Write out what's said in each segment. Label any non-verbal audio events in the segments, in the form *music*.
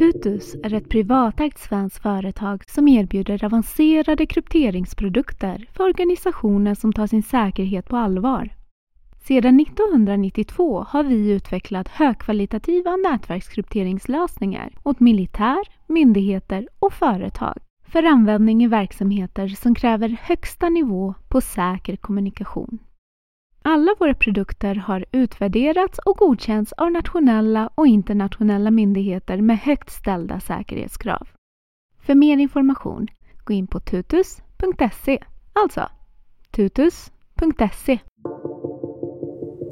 Tutus är ett privatägt svenskt företag som erbjuder avancerade krypteringsprodukter för organisationer som tar sin säkerhet på allvar. Sedan 1992 har vi utvecklat högkvalitativa nätverkskrypteringslösningar åt militär, myndigheter och företag för användning i verksamheter som kräver högsta nivå på säker kommunikation. Alla våra produkter har utvärderats och godkänts av nationella och internationella myndigheter med högt ställda säkerhetskrav. För mer information, gå in på tutus.se, alltså tutus.se.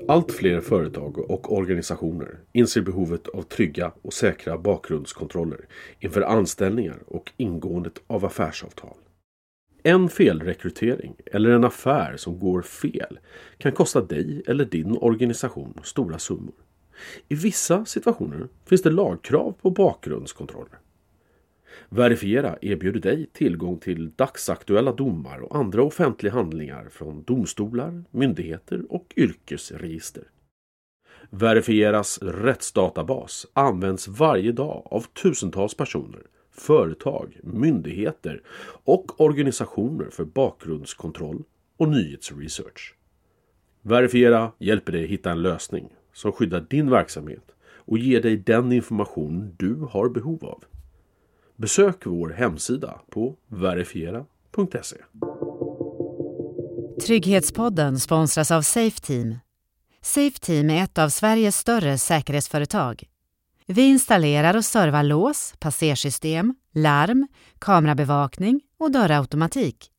Allt fler företag och organisationer inser behovet av trygga och säkra bakgrundskontroller inför anställningar och ingåendet av affärsavtal. En felrekrytering eller en affär som går fel kan kosta dig eller din organisation stora summor. I vissa situationer finns det lagkrav på bakgrundskontroller. Verifiera erbjuder dig tillgång till dagsaktuella domar och andra offentliga handlingar från domstolar, myndigheter och yrkesregister. Verifieras rättsdatabas används varje dag av tusentals personer, företag, myndigheter och organisationer för bakgrundskontroll och nyhetsresearch. Verifiera hjälper dig hitta en lösning som skyddar din verksamhet och ger dig den information du har behov av. Besök vår hemsida på verifiera.se. Trygghetspodden sponsras av Safeteam. Safeteam är ett av Sveriges större säkerhetsföretag. Vi installerar och servar lås, passersystem, larm, kamerabevakning och dörrautomatik.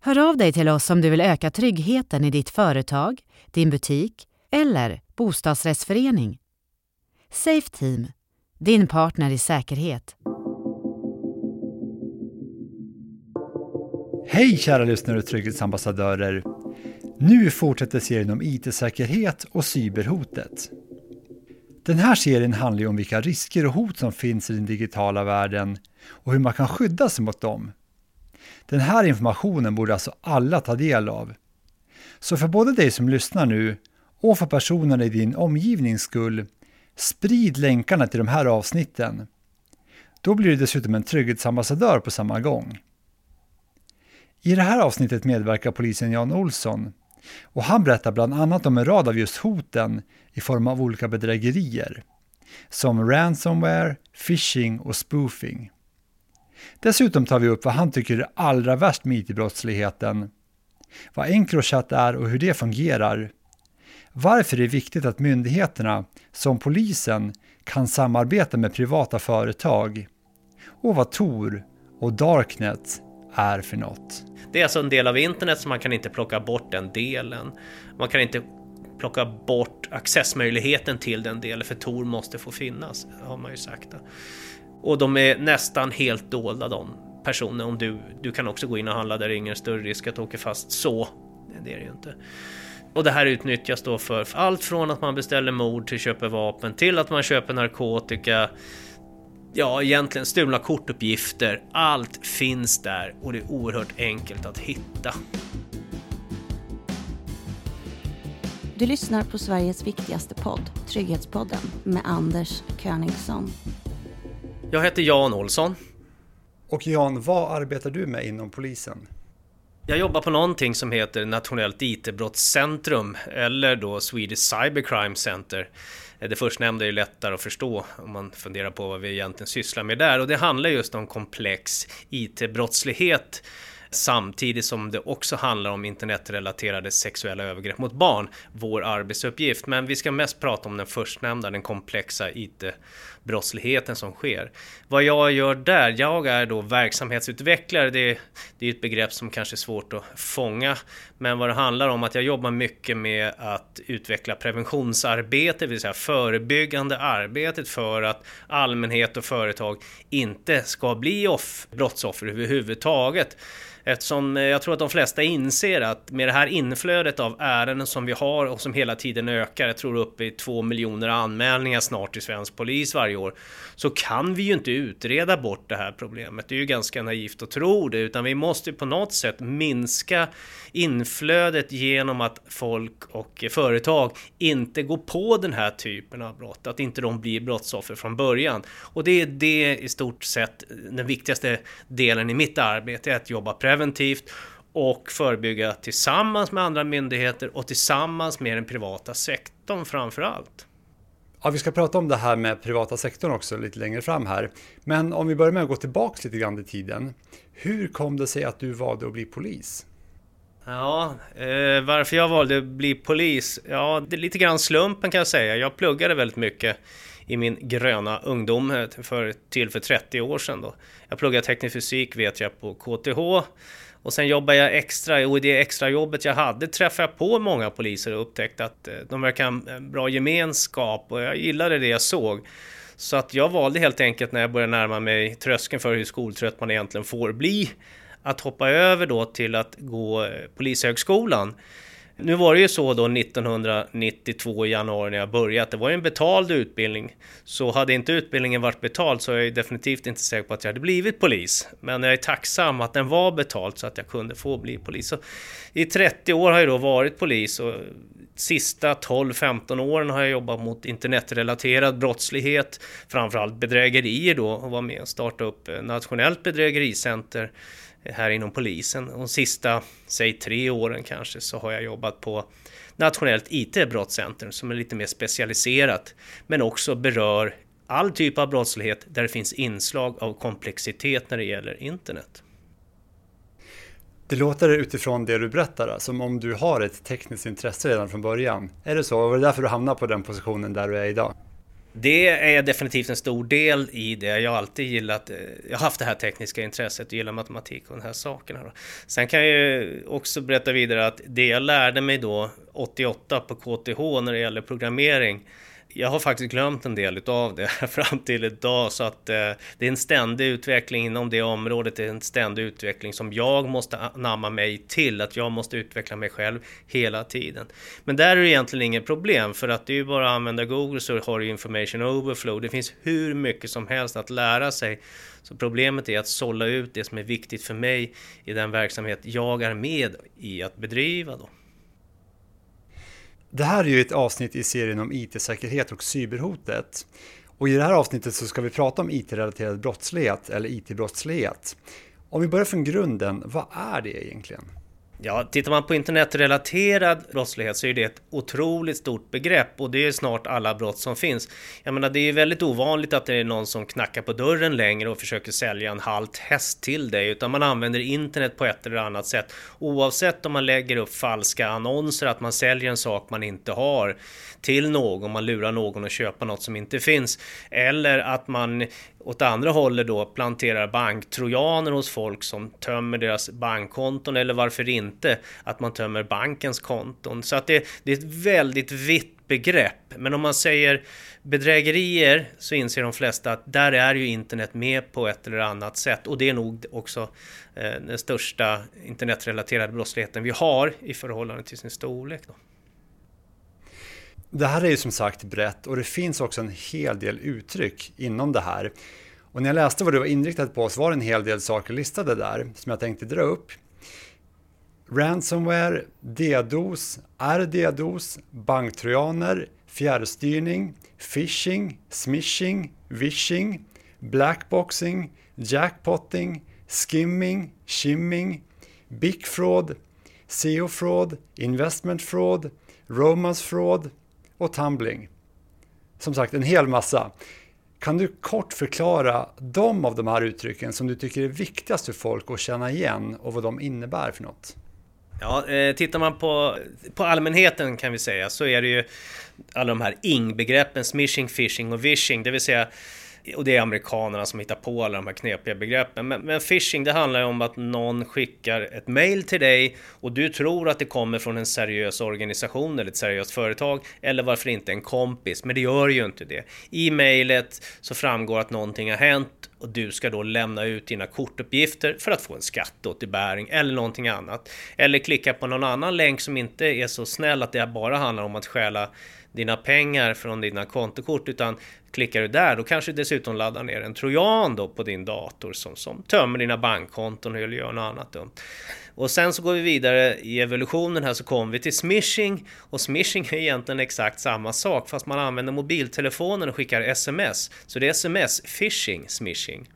Hör av dig till oss om du vill öka tryggheten i ditt företag, din butik eller bostadsrättsförening. Safe Team, din partner i säkerhet. Hej kära lyssnare och trygghetsambassadörer! Nu fortsätter serien om IT-säkerhet och cyberhotet. Den här serien handlar ju om vilka risker och hot som finns i den digitala världen och hur man kan skydda sig mot dem. Den här informationen borde alltså alla ta del av. Så för både dig som lyssnar nu och för personerna i din omgivnings skull, sprid länkarna till de här avsnitten. Då blir du dessutom en trygghetsambassadör på samma gång. I det här avsnittet medverkar polisen Jan Olsson och han berättar bland annat om en rad av just hoten i form av olika bedrägerier som ransomware, phishing och spoofing. Dessutom tar vi upp vad han tycker är allra värst med IT-brottsligheten, vad Encrochat är och hur det fungerar, varför det är viktigt att myndigheterna, som polisen, kan samarbeta med privata företag och vad Tor och Darknet är för något. Det är alltså en del av internet så man kan inte plocka bort den delen. Man kan inte plocka bort accessmöjligheten till den delen för Tor måste få finnas, har man ju sagt. Och de är nästan helt dolda de personerna. Om du, du kan också gå in och handla där det är ingen större risk att du åker fast så. Det är det ju inte. Och det här utnyttjas då för allt från att man beställer mord till köper vapen till att man köper narkotika ja, egentligen stulna kortuppgifter. Allt finns där och det är oerhört enkelt att hitta. Du lyssnar på Sveriges viktigaste podd, Trygghetspodden, med Anders Königsson. Jag heter Jan Olsson. Och Jan, vad arbetar du med inom polisen? Jag jobbar på någonting som heter Nationellt IT-brottscentrum eller då Swedish Cybercrime Center. Eh, det förstnämnda är ju lättare att förstå om man funderar på vad vi egentligen sysslar med där och det handlar just om komplex IT-brottslighet samtidigt som det också handlar om internetrelaterade sexuella övergrepp mot barn, vår arbetsuppgift. Men vi ska mest prata om den förstnämnda, den komplexa IT-brottsligheten som sker. Vad jag gör där? Jag är då verksamhetsutvecklare. Det, det är ett begrepp som kanske är svårt att fånga. Men vad det handlar om att jag jobbar mycket med att utveckla preventionsarbete, det vill säga förebyggande arbetet för att allmänhet och företag inte ska bli off brottsoffer överhuvudtaget. Eftersom eh, jag tror att de flesta inser att med det här inflödet av ärenden som vi har och som hela tiden ökar, jag tror upp i två miljoner anmälningar snart till svensk polis varje år, så kan vi ju inte utreda bort det här problemet. Det är ju ganska naivt att tro det, utan vi måste på något sätt minska inflödet inflödet genom att folk och företag inte går på den här typen av brott, att inte de blir brottsoffer från början. Och det är det i stort sett den viktigaste delen i mitt arbete, att jobba preventivt och förebygga tillsammans med andra myndigheter och tillsammans med den privata sektorn framför allt. Ja, vi ska prata om det här med privata sektorn också lite längre fram här. Men om vi börjar med att gå tillbaka lite grann i tiden. Hur kom det sig att du valde att bli polis? Ja, eh, varför jag valde att bli polis? Ja, det är lite grann slumpen kan jag säga. Jag pluggade väldigt mycket i min gröna ungdom eh, för, till för 30 år sedan. Då. Jag pluggade teknisk fysik vet jag på KTH och sen jobbade jag extra och i det extrajobbet jag hade träffade jag på många poliser och upptäckte att eh, de verkar ha en bra gemenskap och jag gillade det jag såg. Så att jag valde helt enkelt när jag började närma mig tröskeln för hur skoltrött man egentligen får bli att hoppa över då till att gå eh, Polishögskolan. Nu var det ju så då 1992 i januari när jag började att det var en betald utbildning. Så hade inte utbildningen varit betald så är jag definitivt inte säker på att jag hade blivit polis. Men jag är tacksam att den var betald så att jag kunde få bli polis. Så I 30 år har jag då varit polis och sista 12-15 åren har jag jobbat mot internetrelaterad brottslighet, framförallt bedrägerier då och var med och startade upp eh, Nationellt bedrägericenter här inom polisen. De sista, säg tre åren kanske, så har jag jobbat på Nationellt IT-brottscentrum som är lite mer specialiserat, men också berör all typ av brottslighet där det finns inslag av komplexitet när det gäller internet. Det låter utifrån det du berättar alltså, som om du har ett tekniskt intresse redan från början. Är det så? Och var det därför du hamnade på den positionen där du är idag? Det är definitivt en stor del i det. Jag har alltid gillat, eh, jag har haft det här tekniska intresset och gillar matematik och de här sakerna. Då. Sen kan jag ju också berätta vidare att det jag lärde mig då 88 på KTH när det gäller programmering jag har faktiskt glömt en del utav det *laughs* fram till idag så att eh, det är en ständig utveckling inom det området. Det är en ständig utveckling som jag måste anamma mig till. Att jag måste utveckla mig själv hela tiden. Men där är det egentligen inget problem för att det är ju bara att använda Google så har du information overflow. Det finns hur mycket som helst att lära sig. Så problemet är att sålla ut det som är viktigt för mig i den verksamhet jag är med i att bedriva. Då. Det här är ju ett avsnitt i serien om IT-säkerhet och cyberhotet. Och i det här avsnittet så ska vi prata om IT-relaterad brottslighet eller IT-brottslighet. Om vi börjar från grunden, vad är det egentligen? Ja, tittar man på internetrelaterad brottslighet så är det ett otroligt stort begrepp och det är snart alla brott som finns. Jag menar, det är väldigt ovanligt att det är någon som knackar på dörren längre och försöker sälja en halt häst till dig, utan man använder internet på ett eller annat sätt. Oavsett om man lägger upp falska annonser, att man säljer en sak man inte har till någon, man lurar någon att köpa något som inte finns, eller att man åt andra hållet då planterar banktrojaner hos folk som tömmer deras bankkonton eller varför inte att man tömmer bankens konton. Så att det, det är ett väldigt vitt begrepp. Men om man säger bedrägerier så inser de flesta att där är ju internet med på ett eller annat sätt och det är nog också eh, den största internetrelaterade brottsligheten vi har i förhållande till sin storlek. Då. Det här är ju som sagt brett och det finns också en hel del uttryck inom det här. Och när jag läste vad du var inriktad på så var det en hel del saker listade där som jag tänkte dra upp. Ransomware, DDoS, RDDoS, banktrojaner, fjärrstyrning, phishing, smishing, vishing, blackboxing, jackpotting, skimming, shimming, big fraud, SEO-fraud, investment fraud, romance fraud, och tumbling. Som sagt, en hel massa. Kan du kort förklara de av de här uttrycken som du tycker är viktigast för folk att känna igen och vad de innebär för något? Ja, eh, tittar man på, på allmänheten kan vi säga så är det ju alla de här ing-begreppen, smishing, phishing och vishing, det vill säga och det är amerikanerna som hittar på alla de här knepiga begreppen. Men, men phishing det handlar ju om att någon skickar ett mail till dig och du tror att det kommer från en seriös organisation eller ett seriöst företag eller varför inte en kompis. Men det gör ju inte det. I mejlet så framgår att någonting har hänt och du ska då lämna ut dina kortuppgifter för att få en skatteåterbäring eller någonting annat. Eller klicka på någon annan länk som inte är så snäll att det bara handlar om att stjäla dina pengar från dina kontokort utan klickar du där då kanske du dessutom laddar ner en trojan då på din dator som, som tömmer dina bankkonton eller gör något annat dumt. Och sen så går vi vidare i evolutionen här så kommer vi till smishing och smishing är egentligen exakt samma sak fast man använder mobiltelefonen och skickar sms. Så det är sms, phishing, smishing.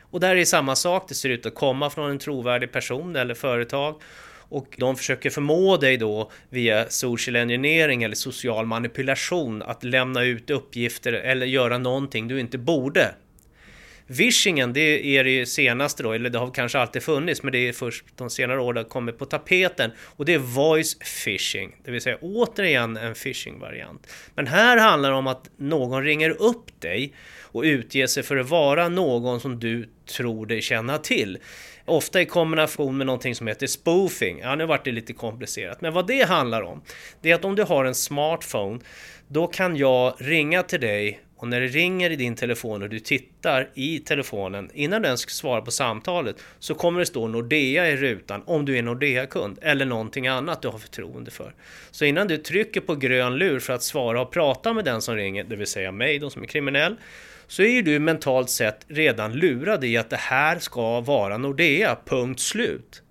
Och där är det samma sak, det ser ut att komma från en trovärdig person eller företag och de försöker förmå dig då via social engineering eller social manipulation att lämna ut uppgifter eller göra någonting du inte borde. Vishingen, det är det senaste då, eller det har kanske alltid funnits, men det är först de senare åren det kommit på tapeten. Och det är voice phishing, det vill säga återigen en phishing-variant. Men här handlar det om att någon ringer upp dig och utger sig för att vara någon som du tror dig känna till. Ofta i kombination med någonting som heter spoofing. Ja, nu vart det lite komplicerat. Men vad det handlar om, det är att om du har en smartphone, då kan jag ringa till dig och när det ringer i din telefon och du tittar i telefonen innan du ens svarar på samtalet så kommer det stå Nordea i rutan om du är Nordea-kund eller någonting annat du har förtroende för. Så innan du trycker på grön lur för att svara och prata med den som ringer, det vill säga mig då som är kriminell, så är ju du mentalt sett redan lurad i att det här ska vara Nordea, punkt slut.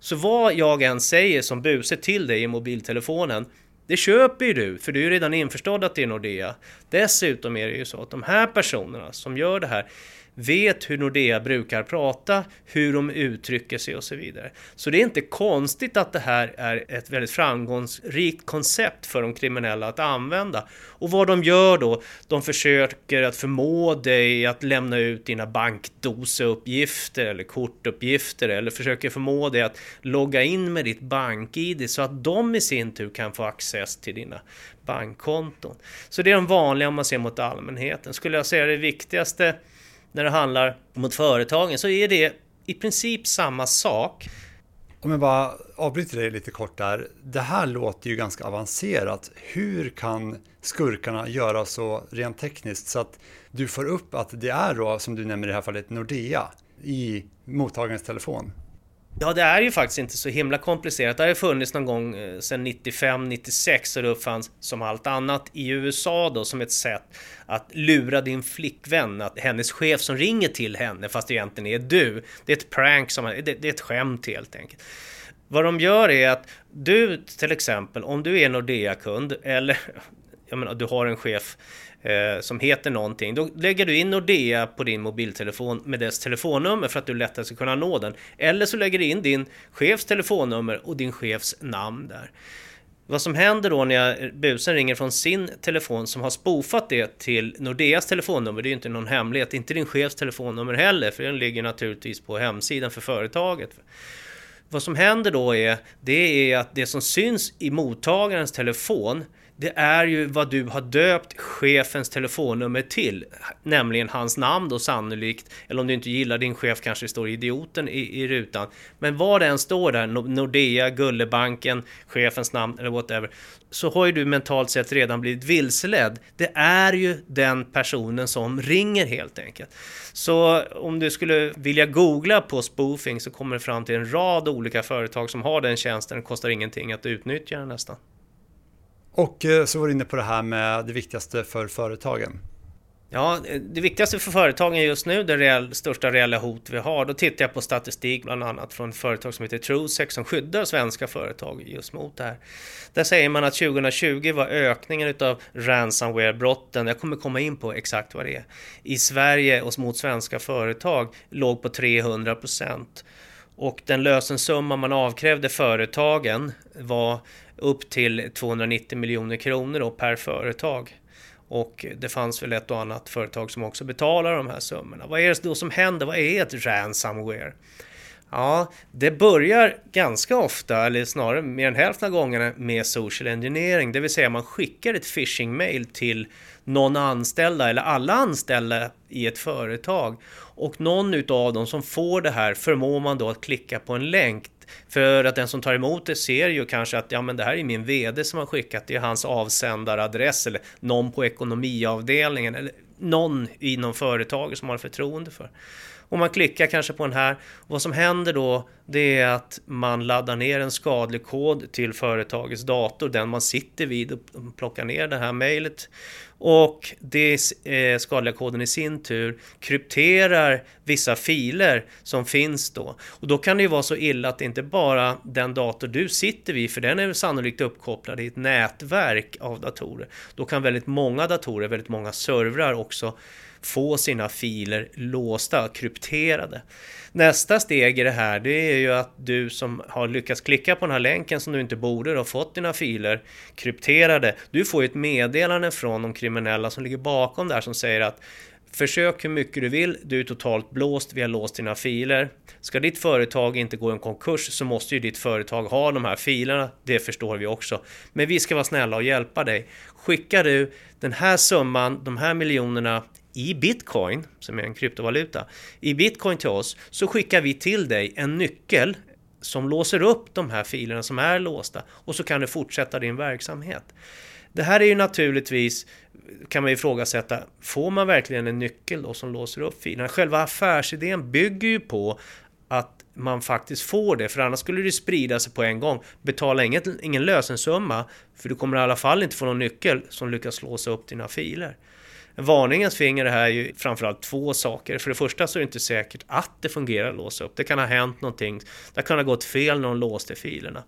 Så vad jag än säger som buse till dig i mobiltelefonen, det köper ju du, för du är redan införstådd att det är Nordea. Dessutom är det ju så att de här personerna som gör det här, vet hur Nordea brukar prata, hur de uttrycker sig och så vidare. Så det är inte konstigt att det här är ett väldigt framgångsrikt koncept för de kriminella att använda. Och vad de gör då, de försöker att förmå dig att lämna ut dina bankdoseuppgifter eller kortuppgifter eller försöker förmå dig att logga in med ditt bank-id så att de i sin tur kan få access till dina bankkonton. Så det är de vanliga om man ser mot allmänheten. Skulle jag säga det viktigaste när det handlar mot företagen så är det i princip samma sak. Om jag bara avbryter dig lite kort där. Det här låter ju ganska avancerat. Hur kan skurkarna göra så rent tekniskt så att du får upp att det är då, som du nämner i det här fallet, Nordea i mottagarens telefon? Ja, det är ju faktiskt inte så himla komplicerat. Det har ju funnits någon gång eh, sedan 95-96 och det uppfanns som allt annat i USA då som ett sätt att lura din flickvän, att hennes chef som ringer till henne fast det egentligen är du. Det är ett prank, som, det, det är ett skämt helt enkelt. Vad de gör är att du till exempel, om du är Nordea-kund eller *laughs* jag menar, du har en chef eh, som heter någonting. Då lägger du in Nordea på din mobiltelefon med dess telefonnummer för att du lättare ska kunna nå den. Eller så lägger du in din chefs telefonnummer och din chefs namn där. Vad som händer då när eh, busen ringer från sin telefon som har spoofat det till Nordeas telefonnummer, det är ju inte någon hemlighet, inte din chefs telefonnummer heller, för den ligger naturligtvis på hemsidan för företaget. Vad som händer då är, det är att det som syns i mottagarens telefon det är ju vad du har döpt chefens telefonnummer till, nämligen hans namn då sannolikt, eller om du inte gillar din chef kanske det står idioten i, i rutan. Men vad det än står där, Nordea, Gullebanken, chefens namn eller whatever, så har ju du mentalt sett redan blivit vilseledd. Det är ju den personen som ringer helt enkelt. Så om du skulle vilja googla på spoofing så kommer det fram till en rad olika företag som har den tjänsten. Det kostar ingenting att utnyttja den nästan. Och eh, så var du inne på det här med det viktigaste för företagen. Ja, eh, det viktigaste för företagen just nu, det reell, största reella hot vi har, då tittar jag på statistik bland annat från ett företag som heter Trusex som skyddar svenska företag just mot det här. Där säger man att 2020 var ökningen utav ransomware-brotten, jag kommer komma in på exakt vad det är, i Sverige och mot svenska företag låg på 300 procent. Och den lösensumma man avkrävde företagen var upp till 290 miljoner kronor då per företag. Och det fanns väl ett och annat företag som också betalar de här summorna. Vad är det då som händer? Vad är ett ransomware? Ja, det börjar ganska ofta, eller snarare mer än hälften av gångerna, med social engineering. Det vill säga man skickar ett phishing-mail till någon anställda eller alla anställda i ett företag. Och någon utav dem som får det här förmår man då att klicka på en länk. För att den som tar emot det ser ju kanske att ja, men det här är min VD som har skickat, det är hans avsändaradress eller någon på ekonomiavdelningen eller någon inom företaget som har förtroende för. Och man klickar kanske på den här. Vad som händer då det är att man laddar ner en skadlig kod till företagets dator, den man sitter vid och plockar ner det här mejlet. Och det eh, skadliga koden i sin tur krypterar vissa filer som finns då. Och då kan det ju vara så illa att det inte bara den dator du sitter vid, för den är sannolikt uppkopplad i ett nätverk av datorer. Då kan väldigt många datorer, väldigt många servrar också få sina filer låsta, krypterade. Nästa steg i det här det är ju att du som har lyckats klicka på den här länken som du inte borde och fått dina filer krypterade. Du får ju ett meddelande från de kriminella som ligger bakom det här som säger att Försök hur mycket du vill, du är totalt blåst, vi har låst dina filer. Ska ditt företag inte gå i en konkurs så måste ju ditt företag ha de här filerna, det förstår vi också. Men vi ska vara snälla och hjälpa dig. Skickar du den här summan, de här miljonerna i bitcoin, som är en kryptovaluta, i bitcoin till oss så skickar vi till dig en nyckel som låser upp de här filerna som är låsta och så kan du fortsätta din verksamhet. Det här är ju naturligtvis, kan man ifrågasätta, får man verkligen en nyckel då som låser upp filerna? Själva affärsidén bygger ju på att man faktiskt får det, för annars skulle det sprida sig på en gång. Betala inget, ingen lösensumma, för du kommer i alla fall inte få någon nyckel som lyckas låsa upp dina filer. Varningens finger här är ju framförallt två saker. För det första så är det inte säkert att det fungerar att låsa upp. Det kan ha hänt någonting. Det kan ha gått fel när de låste filerna.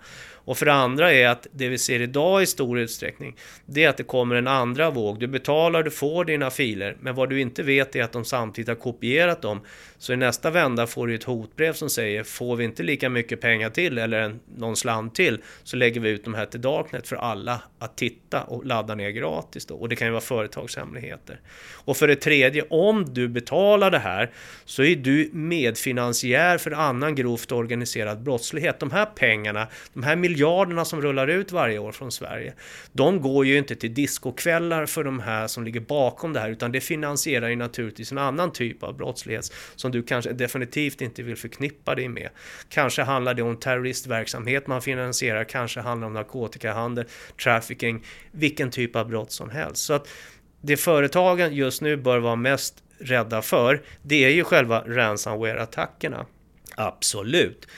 Och för det andra är att det vi ser idag i stor utsträckning, det är att det kommer en andra våg. Du betalar, du får dina filer, men vad du inte vet är att de samtidigt har kopierat dem. Så i nästa vända får du ett hotbrev som säger, får vi inte lika mycket pengar till eller en, någon slant till, så lägger vi ut de här till Darknet för alla att titta och ladda ner gratis. Då. Och det kan ju vara företagshemligheter. Och för det tredje, om du betalar det här så är du medfinansiär för annan grovt organiserad brottslighet. De här pengarna, de här miljonerna miljarderna som rullar ut varje år från Sverige, de går ju inte till diskokvällar för de här som ligger bakom det här, utan det finansierar ju naturligtvis en annan typ av brottslighet som du kanske definitivt inte vill förknippa dig med. Kanske handlar det om terroristverksamhet man finansierar, kanske handlar det om narkotikahandel, trafficking, vilken typ av brott som helst. Så att det företagen just nu bör vara mest rädda för, det är ju själva ransomware-attackerna. Absolut.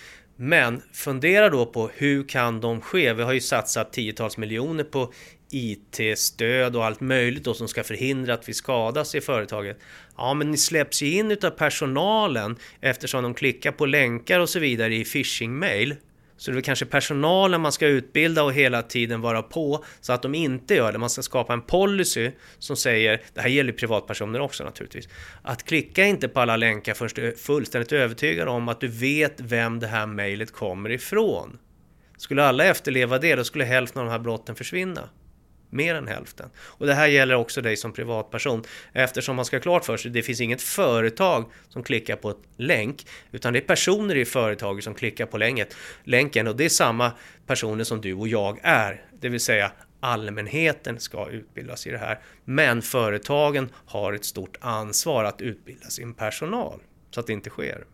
Men fundera då på hur kan de ske? Vi har ju satsat tiotals miljoner på IT-stöd och allt möjligt då som ska förhindra att vi skadas i företaget. Ja, men ni släpps ju in utav personalen eftersom de klickar på länkar och så vidare i phishing-mail. Så det är kanske personalen man ska utbilda och hela tiden vara på så att de inte gör det. Man ska skapa en policy som säger, det här gäller privatpersoner också naturligtvis, att klicka inte på alla länkar förrän du är fullständigt övertygad om att du vet vem det här mejlet kommer ifrån. Skulle alla efterleva det, då skulle hälften av de här brotten försvinna. Mer än hälften. Och det här gäller också dig som privatperson. Eftersom man ska ha klart för sig, det finns inget företag som klickar på ett länk, utan det är personer i företaget som klickar på länket, länken och det är samma personer som du och jag är. Det vill säga allmänheten ska utbildas i det här. Men företagen har ett stort ansvar att utbilda sin personal så att det inte sker.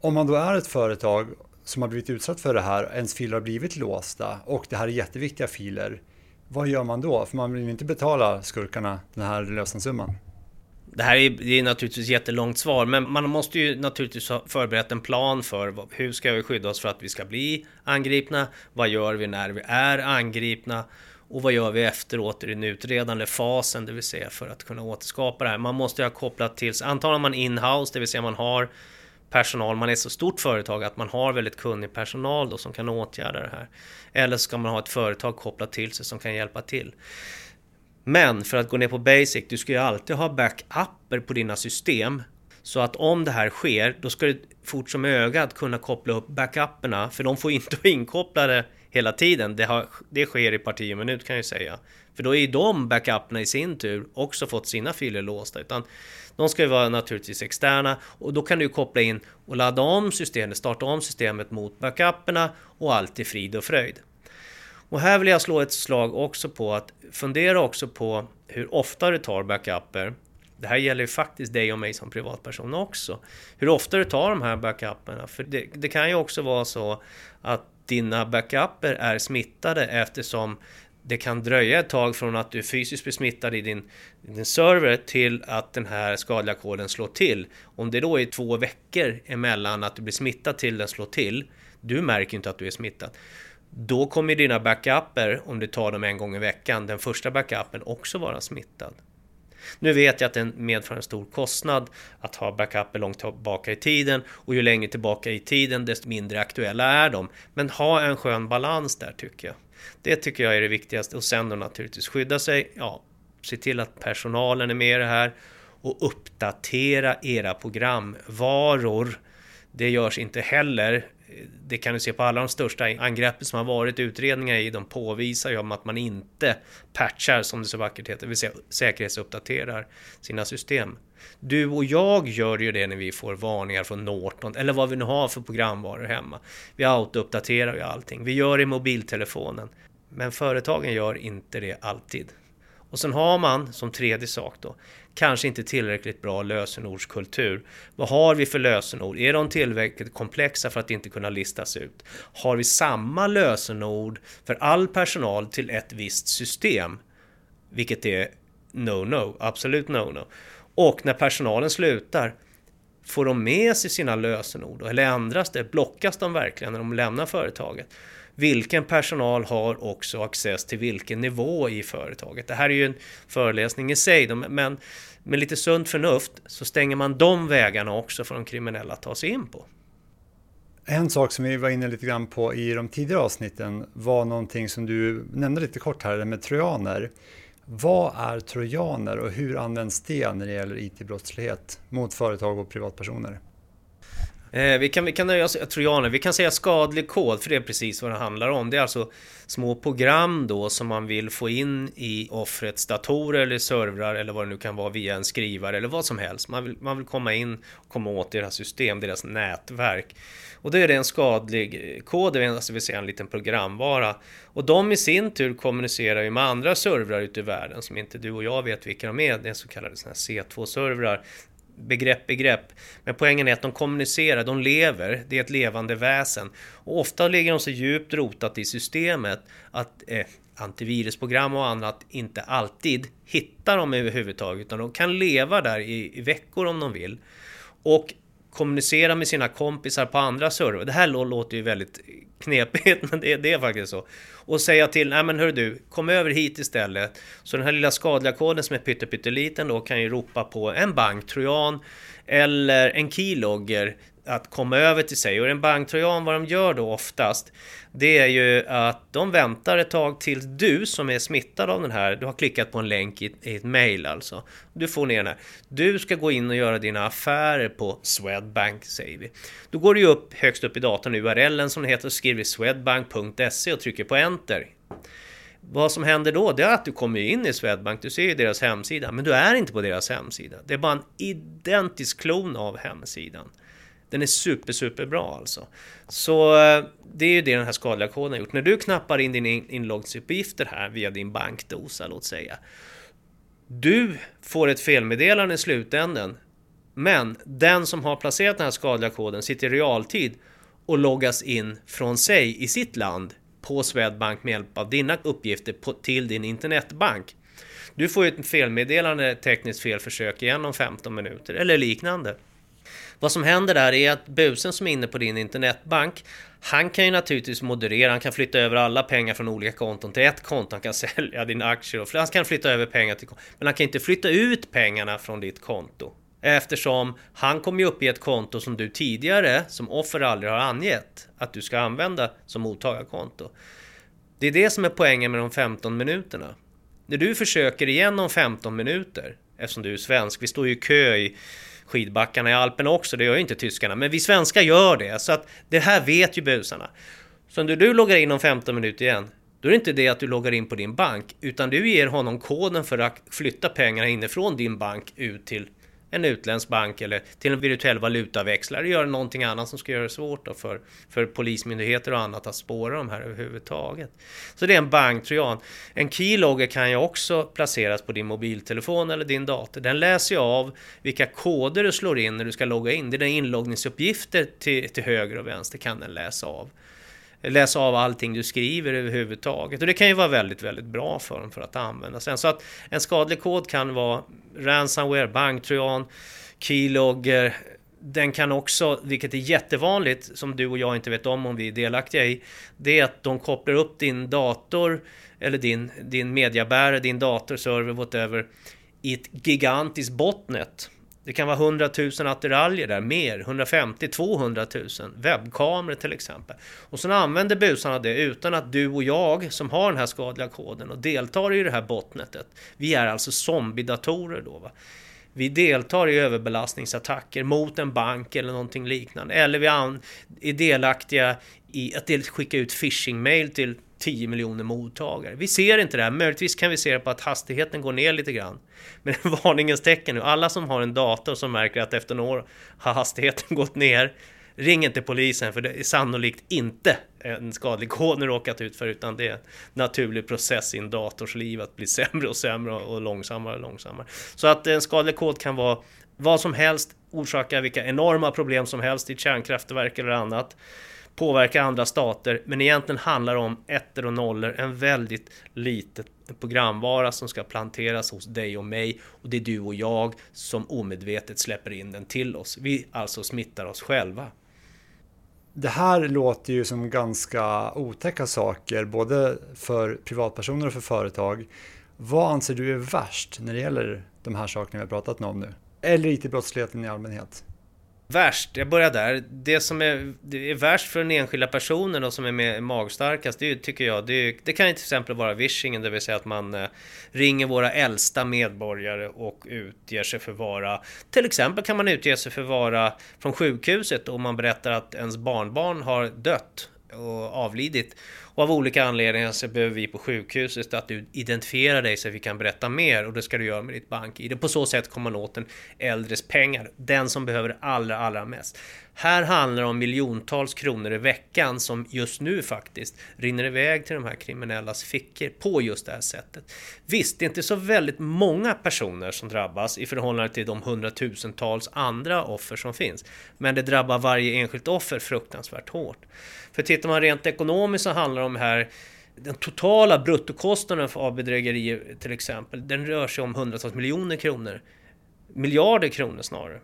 Om man då är ett företag som har blivit utsatt för det här, ens filer har blivit låsta och det här är jätteviktiga filer vad gör man då? För man vill ju inte betala skurkarna den här lösensumman. Det här är, det är naturligtvis ett jättelångt svar, men man måste ju naturligtvis ha förberett en plan för hur ska vi skydda oss för att vi ska bli angripna? Vad gör vi när vi är angripna? Och vad gör vi efteråt i den utredande fasen, det vill säga för att kunna återskapa det här? Man måste ha kopplat till antagligen man in-house, det vill säga man har personal, man är ett så stort företag att man har väldigt kunnig personal då som kan åtgärda det här. Eller ska man ha ett företag kopplat till sig som kan hjälpa till. Men för att gå ner på basic, du ska ju alltid ha backuper på dina system. Så att om det här sker, då ska du fort som ögat kunna koppla upp backuperna, för de får inte vara inkopplade hela tiden. Det, har, det sker i parti och minut kan jag ju säga. För då är ju de backuperna i sin tur också fått sina filer låsta. Utan de ska ju vara naturligtvis externa och då kan du koppla in och ladda om systemet, starta om systemet mot backuperna och allt är frid och fröjd. Och här vill jag slå ett slag också på att fundera också på hur ofta du tar backuper. Det här gäller ju faktiskt dig och mig som privatperson också. Hur ofta du tar de här backuperna. För det, det kan ju också vara så att dina backuper är smittade eftersom det kan dröja ett tag från att du fysiskt blir smittad i din, din server till att den här skadliga koden slår till. Om det då är två veckor emellan att du blir smittad till den slår till, du märker inte att du är smittad. Då kommer dina backuper, om du tar dem en gång i veckan, den första backupen också vara smittad. Nu vet jag att det medför en stor kostnad att ha backuper långt tillbaka i tiden och ju längre tillbaka i tiden desto mindre aktuella är de. Men ha en skön balans där tycker jag. Det tycker jag är det viktigaste och sen då naturligtvis skydda sig. Ja, se till att personalen är med i det här och uppdatera era programvaror. Det görs inte heller det kan du se på alla de största angreppen som har varit utredningar i, de påvisar ju om att man inte patchar, som det så vackert heter, det vill säga säkerhetsuppdaterar sina system. Du och jag gör ju det när vi får varningar från Norton, eller vad vi nu har för programvaror hemma. Vi autouppdaterar ju allting, vi gör det i mobiltelefonen. Men företagen gör inte det alltid. Och sen har man som tredje sak då kanske inte tillräckligt bra lösenordskultur. Vad har vi för lösenord? Är de tillräckligt komplexa för att inte kunna listas ut? Har vi samma lösenord för all personal till ett visst system? Vilket är no-no, absolut no-no. Och när personalen slutar, får de med sig sina lösenord? Eller ändras det? Blockas de verkligen när de lämnar företaget? Vilken personal har också access till vilken nivå i företaget. Det här är ju en föreläsning i sig, men med lite sunt förnuft så stänger man de vägarna också för de kriminella att ta sig in på. En sak som vi var inne lite grann på i de tidigare avsnitten var någonting som du nämnde lite kort här, det med trojaner. Vad är trojaner och hur används det när det gäller IT-brottslighet mot företag och privatpersoner? Eh, vi kan, vi kan nöja oss trojaner, vi kan säga skadlig kod, för det är precis vad det handlar om. Det är alltså små program då som man vill få in i offrets datorer eller servrar eller vad det nu kan vara via en skrivare eller vad som helst. Man vill, man vill komma in och komma åt deras system, deras nätverk. Och då är det en skadlig eh, kod, alltså vill säga alltså en liten programvara. Och de i sin tur kommunicerar ju med andra servrar ute i världen som inte du och jag vet vilka de är. Det är så kallade C2-servrar begrepp, begrepp. Men poängen är att de kommunicerar, de lever, det är ett levande väsen. Och ofta ligger de så djupt rotat i systemet att eh, antivirusprogram och annat inte alltid hittar dem överhuvudtaget, utan de kan leva där i, i veckor om de vill. Och kommunicera med sina kompisar på andra server. Det här låter ju väldigt knepigt, *laughs* men det, det, är faktiskt så. Och säga till, nej men hör du, kom över hit istället. Så den här lilla skadliga koden som är pytteliten då kan ju ropa på en banktrojan eller en keylogger att komma över till sig. Och en banktrojan, vad de gör då oftast, det är ju att de väntar ett tag till du som är smittad av den här, du har klickat på en länk i, i ett mail alltså. Du får ner den här. Du ska gå in och göra dina affärer på Swedbank, säger vi. Då går du upp högst upp i datorn, URLen som det heter, och skriver swedbank.se och trycker på enter. Vad som händer då, det är att du kommer in i Swedbank, du ser ju deras hemsida, men du är inte på deras hemsida. Det är bara en identisk klon av hemsidan. Den är super, super bra alltså. Så eh, det är ju det den här skadliga koden har gjort. När du knappar in dina inloggningsuppgifter här via din bankdosa, låt säga. Du får ett felmeddelande i slutänden. Men den som har placerat den här skadliga koden sitter i realtid och loggas in från sig i sitt land på Swedbank med hjälp av dina uppgifter på, till din internetbank. Du får ju ett felmeddelande, tekniskt felförsök igen om 15 minuter eller liknande. Vad som händer där är att busen som är inne på din internetbank, han kan ju naturligtvis moderera, han kan flytta över alla pengar från olika konton till ett konto, han kan *laughs* sälja dina aktier och han kan flytta över pengar till men han kan inte flytta ut pengarna från ditt konto. Eftersom han kommer ju upp i ett konto som du tidigare som offer aldrig har angett att du ska använda som mottagarkonto. Det är det som är poängen med de 15 minuterna. När du försöker igen om 15 minuter, eftersom du är svensk, vi står ju i kö i skidbackarna i Alperna också, det gör ju inte tyskarna. Men vi svenskar gör det, så att det här vet ju busarna. Så när du loggar in om 15 minuter igen, då är det inte det att du loggar in på din bank, utan du ger honom koden för att flytta pengarna inifrån din bank ut till en utländsk bank eller till en virtuell valutaväxlare göra någonting annat som ska göra det svårt för, för polismyndigheter och annat att spåra de här överhuvudtaget. Så det är en banktrojan. En keylogger kan ju också placeras på din mobiltelefon eller din dator. Den läser ju av vilka koder du slår in när du ska logga in. Det är dina inloggningsuppgifter till, till höger och vänster kan den läsa av läsa av allting du skriver överhuvudtaget. Och det kan ju vara väldigt, väldigt bra för dem för att använda sen. Så att en skadlig kod kan vara ransomware, banktrojan, keylogger. Den kan också, vilket är jättevanligt, som du och jag inte vet om om vi är delaktiga i, det är att de kopplar upp din dator eller din, din mediabärare, din datorserver, whatever, i ett gigantiskt botnet det kan vara 100 000 attiraljer där, mer, 150 200 000 webbkameror till exempel. Och sen använder busarna det utan att du och jag som har den här skadliga koden och deltar i det här botnetet. Vi är alltså zombiedatorer då. Va? Vi deltar i överbelastningsattacker mot en bank eller någonting liknande. Eller vi är delaktiga i att skicka ut phishing-mail till 10 miljoner mottagare. Vi ser inte det här. Möjligtvis kan vi se det på att hastigheten går ner lite grann. Men *laughs* varningens tecken nu. Alla som har en dator som märker att efter några år har hastigheten *laughs* gått ner. Ring inte polisen för det är sannolikt inte en skadlig *laughs* kod ni råkat ut för utan det är en naturlig process i en dators liv att bli sämre och sämre och långsammare och långsammare. Så att en skadlig kod kan vara vad som helst, orsaka vilka enorma problem som helst i ett kärnkraftverk eller annat påverka andra stater, men egentligen handlar det om ettor och nollor, en väldigt litet programvara som ska planteras hos dig och mig och det är du och jag som omedvetet släpper in den till oss. Vi alltså smittar oss själva. Det här låter ju som ganska otäcka saker, både för privatpersoner och för företag. Vad anser du är värst när det gäller de här sakerna vi har pratat om nu? Eller IT-brottsligheten i allmänhet? Värst, jag börjar där. Det som är, det är värst för den enskilda personen och som är med magstarkast, det tycker jag, det, det kan till exempel vara vishingen, det vill säga att man eh, ringer våra äldsta medborgare och utger sig för vara, till exempel kan man utge sig för vara från sjukhuset och man berättar att ens barnbarn har dött och avlidit. Och av olika anledningar så behöver vi på sjukhuset att du identifierar dig så att vi kan berätta mer och det ska du göra med ditt bank-id. På så sätt kommer man åt den äldres pengar, den som behöver det allra, allra mest. Här handlar det om miljontals kronor i veckan som just nu faktiskt rinner iväg till de här kriminellas fickor på just det här sättet. Visst, det är inte så väldigt många personer som drabbas i förhållande till de hundratusentals andra offer som finns. Men det drabbar varje enskilt offer fruktansvärt hårt. För tittar man rent ekonomiskt så handlar det om här den totala bruttokostnaden för bedrägerier till exempel, den rör sig om hundratals miljoner kronor. Miljarder kronor snarare.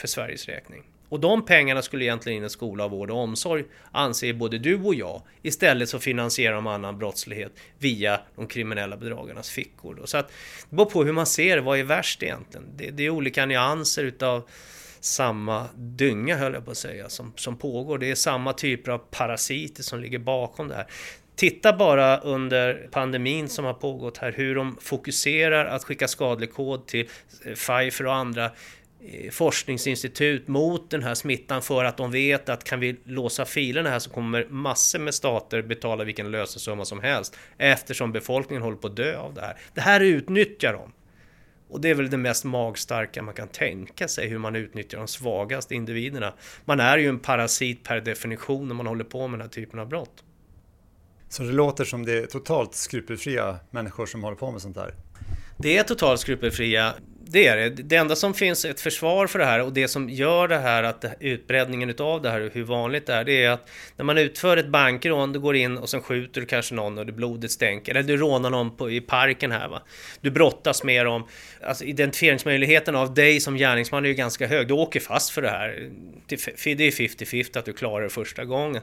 För Sveriges räkning. Och de pengarna skulle egentligen in i skola, vård och omsorg, anser både du och jag. Istället så finansierar de annan brottslighet via de kriminella bedragarnas fickor. Så att det beror på hur man ser det, vad är värst egentligen? Det, det är olika nyanser utav samma dynga höll jag på att säga som, som pågår. Det är samma typer av parasiter som ligger bakom det här. Titta bara under pandemin som har pågått här hur de fokuserar att skicka skadlig kod till eh, Pfizer och andra eh, forskningsinstitut mot den här smittan för att de vet att kan vi låsa filerna här så kommer massor med stater betala vilken lösensumma som helst eftersom befolkningen håller på att dö av det här. Det här utnyttjar de. Och det är väl det mest magstarka man kan tänka sig, hur man utnyttjar de svagaste individerna. Man är ju en parasit per definition när man håller på med den här typen av brott. Så det låter som det är totalt skrupelfria människor som håller på med sånt här? Det är totalt skrupelfria det är det. Det enda som finns ett försvar för det här och det som gör det här att utbredningen utav det här och hur vanligt det är, det är att när man utför ett bankrån, du går in och sen skjuter du kanske någon och det blodet stänker. Eller du rånar någon på, i parken här va. Du brottas med dem. Alltså identifieringsmöjligheten av dig som gärningsman är ju ganska hög. Du åker fast för det här. Det är 50-50 att du klarar det första gången.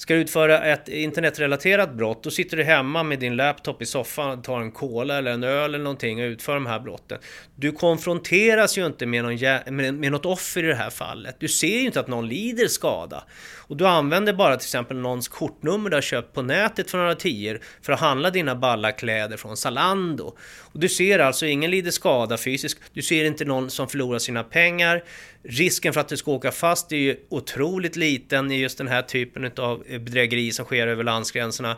Ska du utföra ett internetrelaterat brott, då sitter du hemma med din laptop i soffan, tar en cola eller en öl eller någonting och utför de här brotten. Du konfronteras ju inte med, någon, med, med något offer i det här fallet. Du ser ju inte att någon lider skada. Och du använder bara till exempel någons kortnummer du har köpt på nätet för några tior för att handla dina balla kläder från Zalando. Och du ser alltså ingen lider skada fysiskt, du ser inte någon som förlorar sina pengar. Risken för att du ska åka fast är ju otroligt liten i just den här typen av eh, bedrägeri som sker över landsgränserna.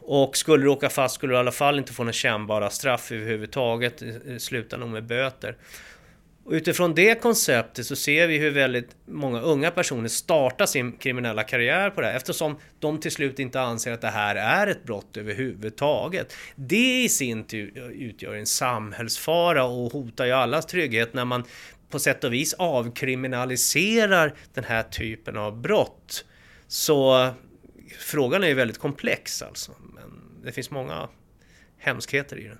Och skulle du åka fast skulle du i alla fall inte få några kännbara straff överhuvudtaget. Eh, eh, Det slutar nog med böter. Och utifrån det konceptet så ser vi hur väldigt många unga personer startar sin kriminella karriär på det här eftersom de till slut inte anser att det här är ett brott överhuvudtaget. Det i sin tur utgör en samhällsfara och hotar ju allas trygghet när man på sätt och vis avkriminaliserar den här typen av brott. Så frågan är ju väldigt komplex alltså. Men det finns många hemskheter i den.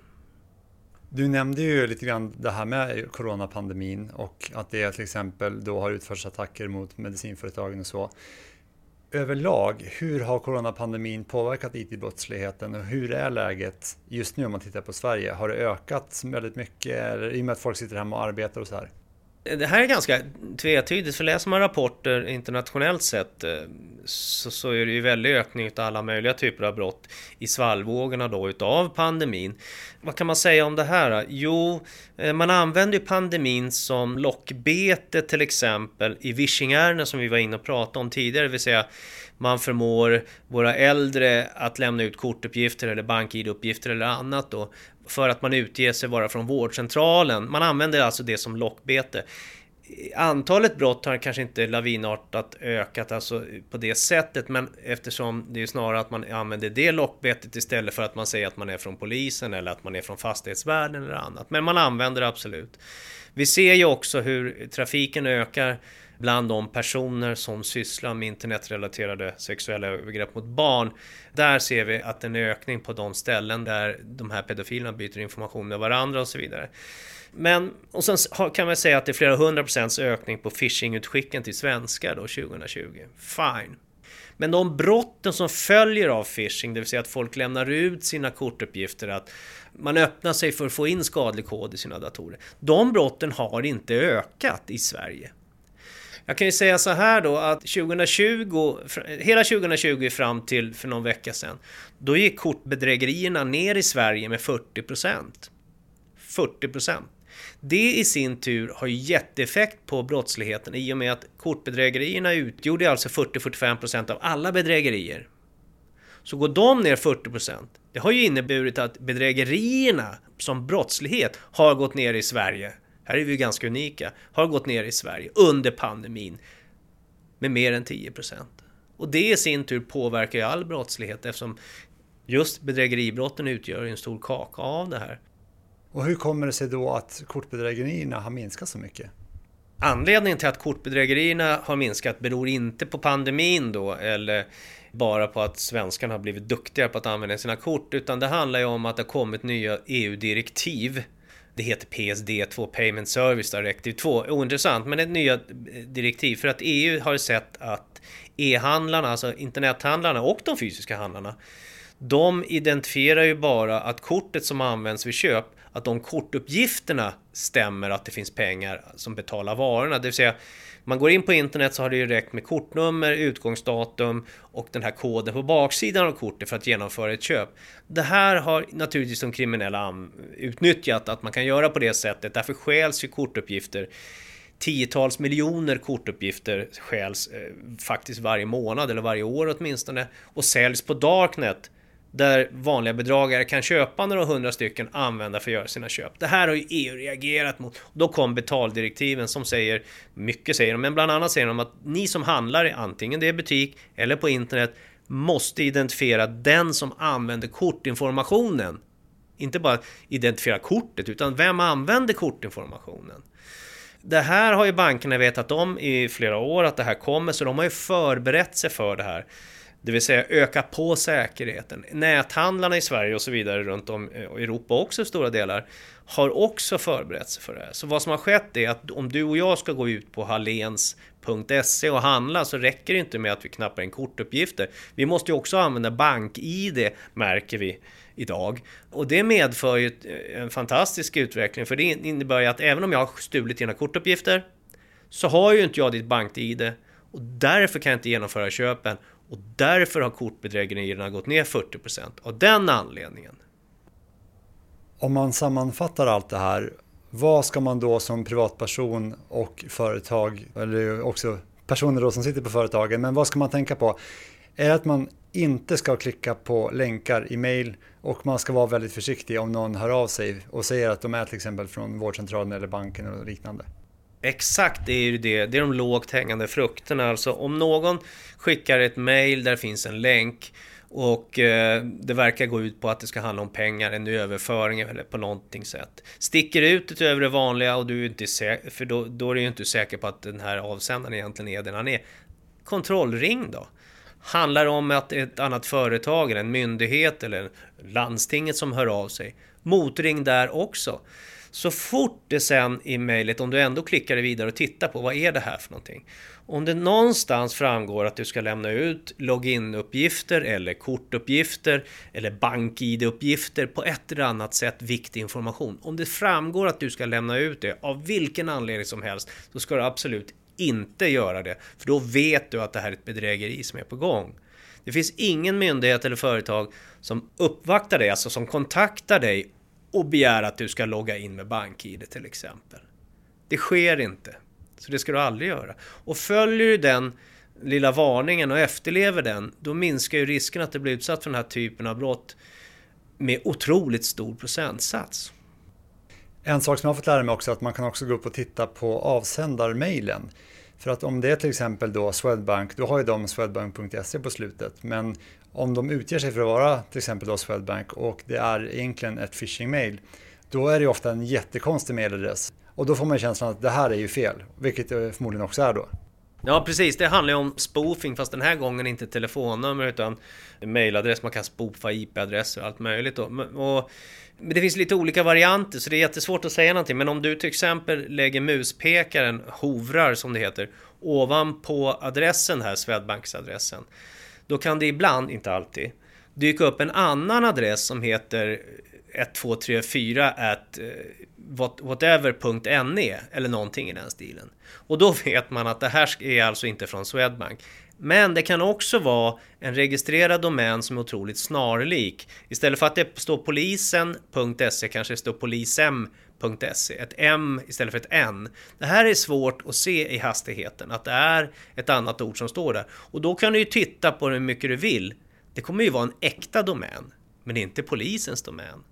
Du nämnde ju lite grann det här med coronapandemin och att det till exempel då har utförts attacker mot medicinföretagen och så. Överlag, hur har coronapandemin påverkat IT-brottsligheten och hur är läget just nu om man tittar på Sverige? Har det ökat väldigt mycket eller, i och med att folk sitter hemma och arbetar och så här? Det här är ganska tvetydigt, för läser man rapporter internationellt sett eh, så, så är det ju väldig ökning av alla möjliga typer av brott i svallvågorna då utav pandemin. Vad kan man säga om det här? Jo, eh, man använder ju pandemin som lockbete till exempel i vishingärenden som vi var inne och pratade om tidigare, det vill säga man förmår våra äldre att lämna ut kortuppgifter eller bank-id-uppgifter eller annat då för att man utger sig vara från vårdcentralen. Man använder alltså det som lockbete. Antalet brott har kanske inte lavinartat ökat alltså på det sättet, men eftersom det är snarare att man använder det lockbetet istället för att man säger att man är från polisen eller att man är från fastighetsvärden eller annat. Men man använder det absolut. Vi ser ju också hur trafiken ökar bland de personer som sysslar med internetrelaterade sexuella övergrepp mot barn. Där ser vi att en ökning på de ställen där de här pedofilerna byter information med varandra och så vidare. Men, och sen kan man säga att det är flera hundra procents ökning på phishing-utskicken till svenskar då 2020. Fine. Men de brotten som följer av phishing, det vill säga att folk lämnar ut sina kortuppgifter, att man öppnar sig för att få in skadlig kod i sina datorer. De brotten har inte ökat i Sverige. Jag kan ju säga så här då att 2020, hela 2020 fram till för någon vecka sedan, då gick kortbedrägerierna ner i Sverige med 40 procent. 40 procent. Det i sin tur har jätteeffekt på brottsligheten i och med att kortbedrägerierna utgjorde alltså 40-45% procent av alla bedrägerier. Så går de ner 40%, procent, det har ju inneburit att bedrägerierna som brottslighet har gått ner i Sverige här är vi ganska unika, har gått ner i Sverige under pandemin med mer än 10% Och det i sin tur påverkar ju all brottslighet eftersom just bedrägeribrotten utgör en stor kaka av det här. Och hur kommer det sig då att kortbedrägerierna har minskat så mycket? Anledningen till att kortbedrägerierna har minskat beror inte på pandemin då eller bara på att svenskarna har blivit duktigare på att använda sina kort utan det handlar ju om att det har kommit nya EU-direktiv det heter PSD2 Payment Service Directive 2. Ointressant, men ett nya eh, direktiv för att EU har sett att e-handlarna, alltså internethandlarna och de fysiska handlarna, de identifierar ju bara att kortet som används vid köp, att de kortuppgifterna stämmer att det finns pengar som betalar varorna. Det vill säga, man går in på internet så har det ju räckt med kortnummer, utgångsdatum och den här koden på baksidan av kortet för att genomföra ett köp. Det här har naturligtvis de kriminella utnyttjat, att man kan göra på det sättet. Därför stjäls ju kortuppgifter tiotals miljoner kortuppgifter stjäls eh, faktiskt varje månad eller varje år åtminstone och säljs på Darknet där vanliga bedragare kan köpa några hundra stycken använda för att göra sina köp. Det här har ju EU reagerat mot. Då kom betaldirektiven som säger, mycket säger de, men bland annat säger de att ni som handlar, antingen det är butik eller på internet, måste identifiera den som använder kortinformationen. Inte bara identifiera kortet, utan vem använder kortinformationen? Det här har ju bankerna vetat om i flera år att det här kommer, så de har ju förberett sig för det här. Det vill säga öka på säkerheten. Näthandlarna i Sverige och så vidare runt om i Europa också i stora delar har också förberett sig för det här. Så vad som har skett är att om du och jag ska gå ut på Hallens.se och handla så räcker det inte med att vi knappar in kortuppgifter. Vi måste ju också använda bank-id, märker vi idag. Och det medför ju eh, en fantastisk utveckling för det innebär ju att även om jag har stulit dina kortuppgifter så har ju inte jag ditt bank-id och därför kan jag inte genomföra köpen och därför har kortbedrägerierna gått ner 40% av den anledningen. Om man sammanfattar allt det här, vad ska man då som privatperson och företag, eller också personer då som sitter på företagen, men vad ska man tänka på? är att man inte ska klicka på länkar i mail och man ska vara väldigt försiktig om någon hör av sig och säger att de är till exempel från vårdcentralen eller banken och liknande. Exakt, det är ju det. Det är de lågt hängande frukterna. Alltså om någon skickar ett mail där det finns en länk och eh, det verkar gå ut på att det ska handla om pengar, en överföring eller på någonting sätt. Sticker ut utöver det vanliga och du är inte säker, för då, då är du ju inte säker på att den här avsändaren egentligen är den han är. Kontrollring då. Handlar det om att ett annat företag eller en myndighet eller landstinget som hör av sig. Motring där också. Så fort det sen i mejlet, om du ändå klickar vidare och tittar på vad är det här för någonting. Om det någonstans framgår att du ska lämna ut loginuppgifter eller kortuppgifter eller bank-id-uppgifter på ett eller annat sätt viktig information. Om det framgår att du ska lämna ut det av vilken anledning som helst, så ska du absolut inte göra det. För då vet du att det här är ett bedrägeri som är på gång. Det finns ingen myndighet eller företag som uppvaktar dig, alltså som kontaktar dig och begär att du ska logga in med BankID till exempel. Det sker inte. Så det ska du aldrig göra. Och följer du den lilla varningen och efterlever den, då minskar ju risken att du blir utsatt för den här typen av brott med otroligt stor procentsats. En sak som jag har fått lära mig också är att man kan också gå upp och titta på avsändarmailen. För att om det är till exempel då Swedbank, då har ju de swedbank.se på slutet. Men om de utger sig för att vara till exempel då Swedbank och det är egentligen ett phishing-mail, då är det ofta en jättekonstig mailadress. Och då får man känslan att det här är ju fel, vilket det förmodligen också är då. Ja precis, det handlar ju om spoofing fast den här gången inte telefonnummer utan mailadress, man kan spoofa IP-adresser och allt möjligt då. Och, men det finns lite olika varianter så det är jättesvårt att säga någonting. Men om du till exempel lägger muspekaren, hovrar som det heter, ovanpå adressen här, Swedbanksadressen. Då kan det ibland, inte alltid, dyka upp en annan adress som heter 1234 at eh, whatever.ne eller någonting i den stilen. Och då vet man att det här är alltså inte från Swedbank. Men det kan också vara en registrerad domän som är otroligt snarlik. Istället för att det står polisen.se kanske det står polisem.se. Ett M istället för ett N. Det här är svårt att se i hastigheten, att det är ett annat ord som står där. Och då kan du ju titta på hur mycket du vill. Det kommer ju vara en äkta domän, men inte polisens domän.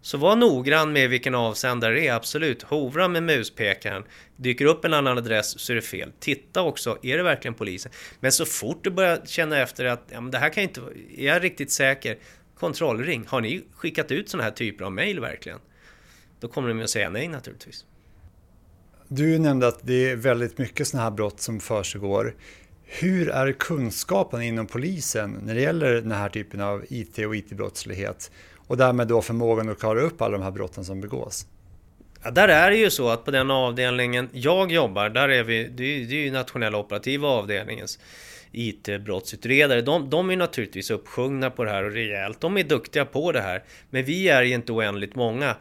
Så var noggrann med vilken avsändare det är, absolut. Hovra med muspekaren. Dyker upp en annan adress så är det fel. Titta också, är det verkligen polisen? Men så fort du börjar känna efter att ja, men det här kan inte är jag riktigt säker? Kontrollring. Har ni skickat ut sådana här typer av mejl verkligen? Då kommer de att säga nej naturligtvis. Du nämnde att det är väldigt mycket sådana här brott som försiggår. Hur är kunskapen inom polisen när det gäller den här typen av IT och IT-brottslighet? och därmed då förmågan att klara upp alla de här brotten som begås. Ja, där är det ju så att på den avdelningen jag jobbar, där är vi, det är, det är ju nationella operativa avdelningens IT-brottsutredare. De, de är naturligtvis uppsjungna på det här och rejält. De är duktiga på det här. Men vi är ju inte oändligt många.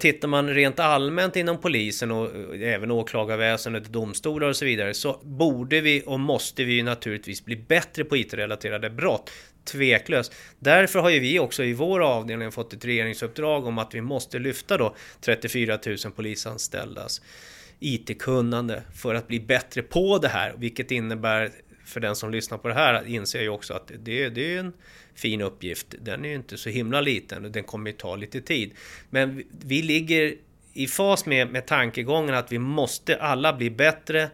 Tittar man rent allmänt inom polisen och eh, även åklagarväsendet, domstolar och så vidare så borde vi och måste vi naturligtvis bli bättre på IT-relaterade brott. Tveklöst. Därför har ju vi också i vår avdelning fått ett regeringsuppdrag om att vi måste lyfta då 34 000 polisanställdas IT-kunnande för att bli bättre på det här, vilket innebär för den som lyssnar på det här inser ju också att det, det är en fin uppgift. Den är ju inte så himla liten och den kommer ju ta lite tid. Men vi ligger i fas med, med tankegången att vi måste alla bli bättre.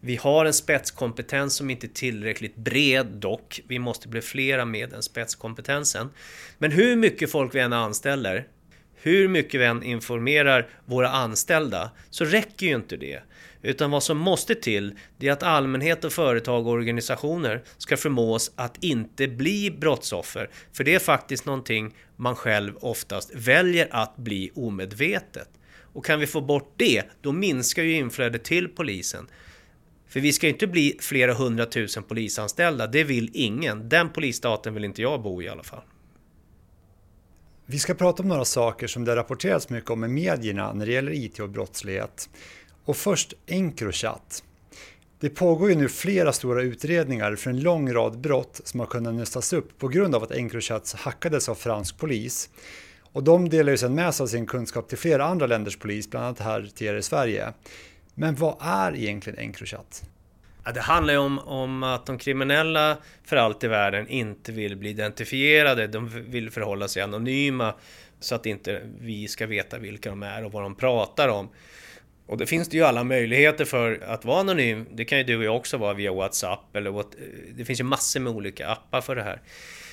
Vi har en spetskompetens som inte är tillräckligt bred dock. Vi måste bli flera med den spetskompetensen. Men hur mycket folk vi än anställer, hur mycket vi än informerar våra anställda, så räcker ju inte det. Utan vad som måste till, det är att allmänhet och företag och organisationer ska förmås att inte bli brottsoffer. För det är faktiskt någonting man själv oftast väljer att bli omedvetet. Och kan vi få bort det, då minskar ju inflödet till polisen. För vi ska ju inte bli flera hundratusen polisanställda, det vill ingen. Den polisstaten vill inte jag bo i i alla fall. Vi ska prata om några saker som det rapporterats mycket om i medierna när det gäller IT och brottslighet. Och först Encrochat. Det pågår ju nu flera stora utredningar för en lång rad brott som har kunnat nystas upp på grund av att Encrochat hackades av fransk polis. Och de delar ju sedan med sig av sin kunskap till flera andra länders polis, bland annat här till er i Sverige. Men vad är egentligen Encrochat? Ja, det handlar ju om, om att de kriminella för allt i världen inte vill bli identifierade. De vill förhålla sig anonyma så att inte vi ska veta vilka de är och vad de pratar om. Och det finns det ju alla möjligheter för att vara anonym. Det kan ju du och jag också vara via WhatsApp eller what, eh, det finns ju massor med olika appar för det här.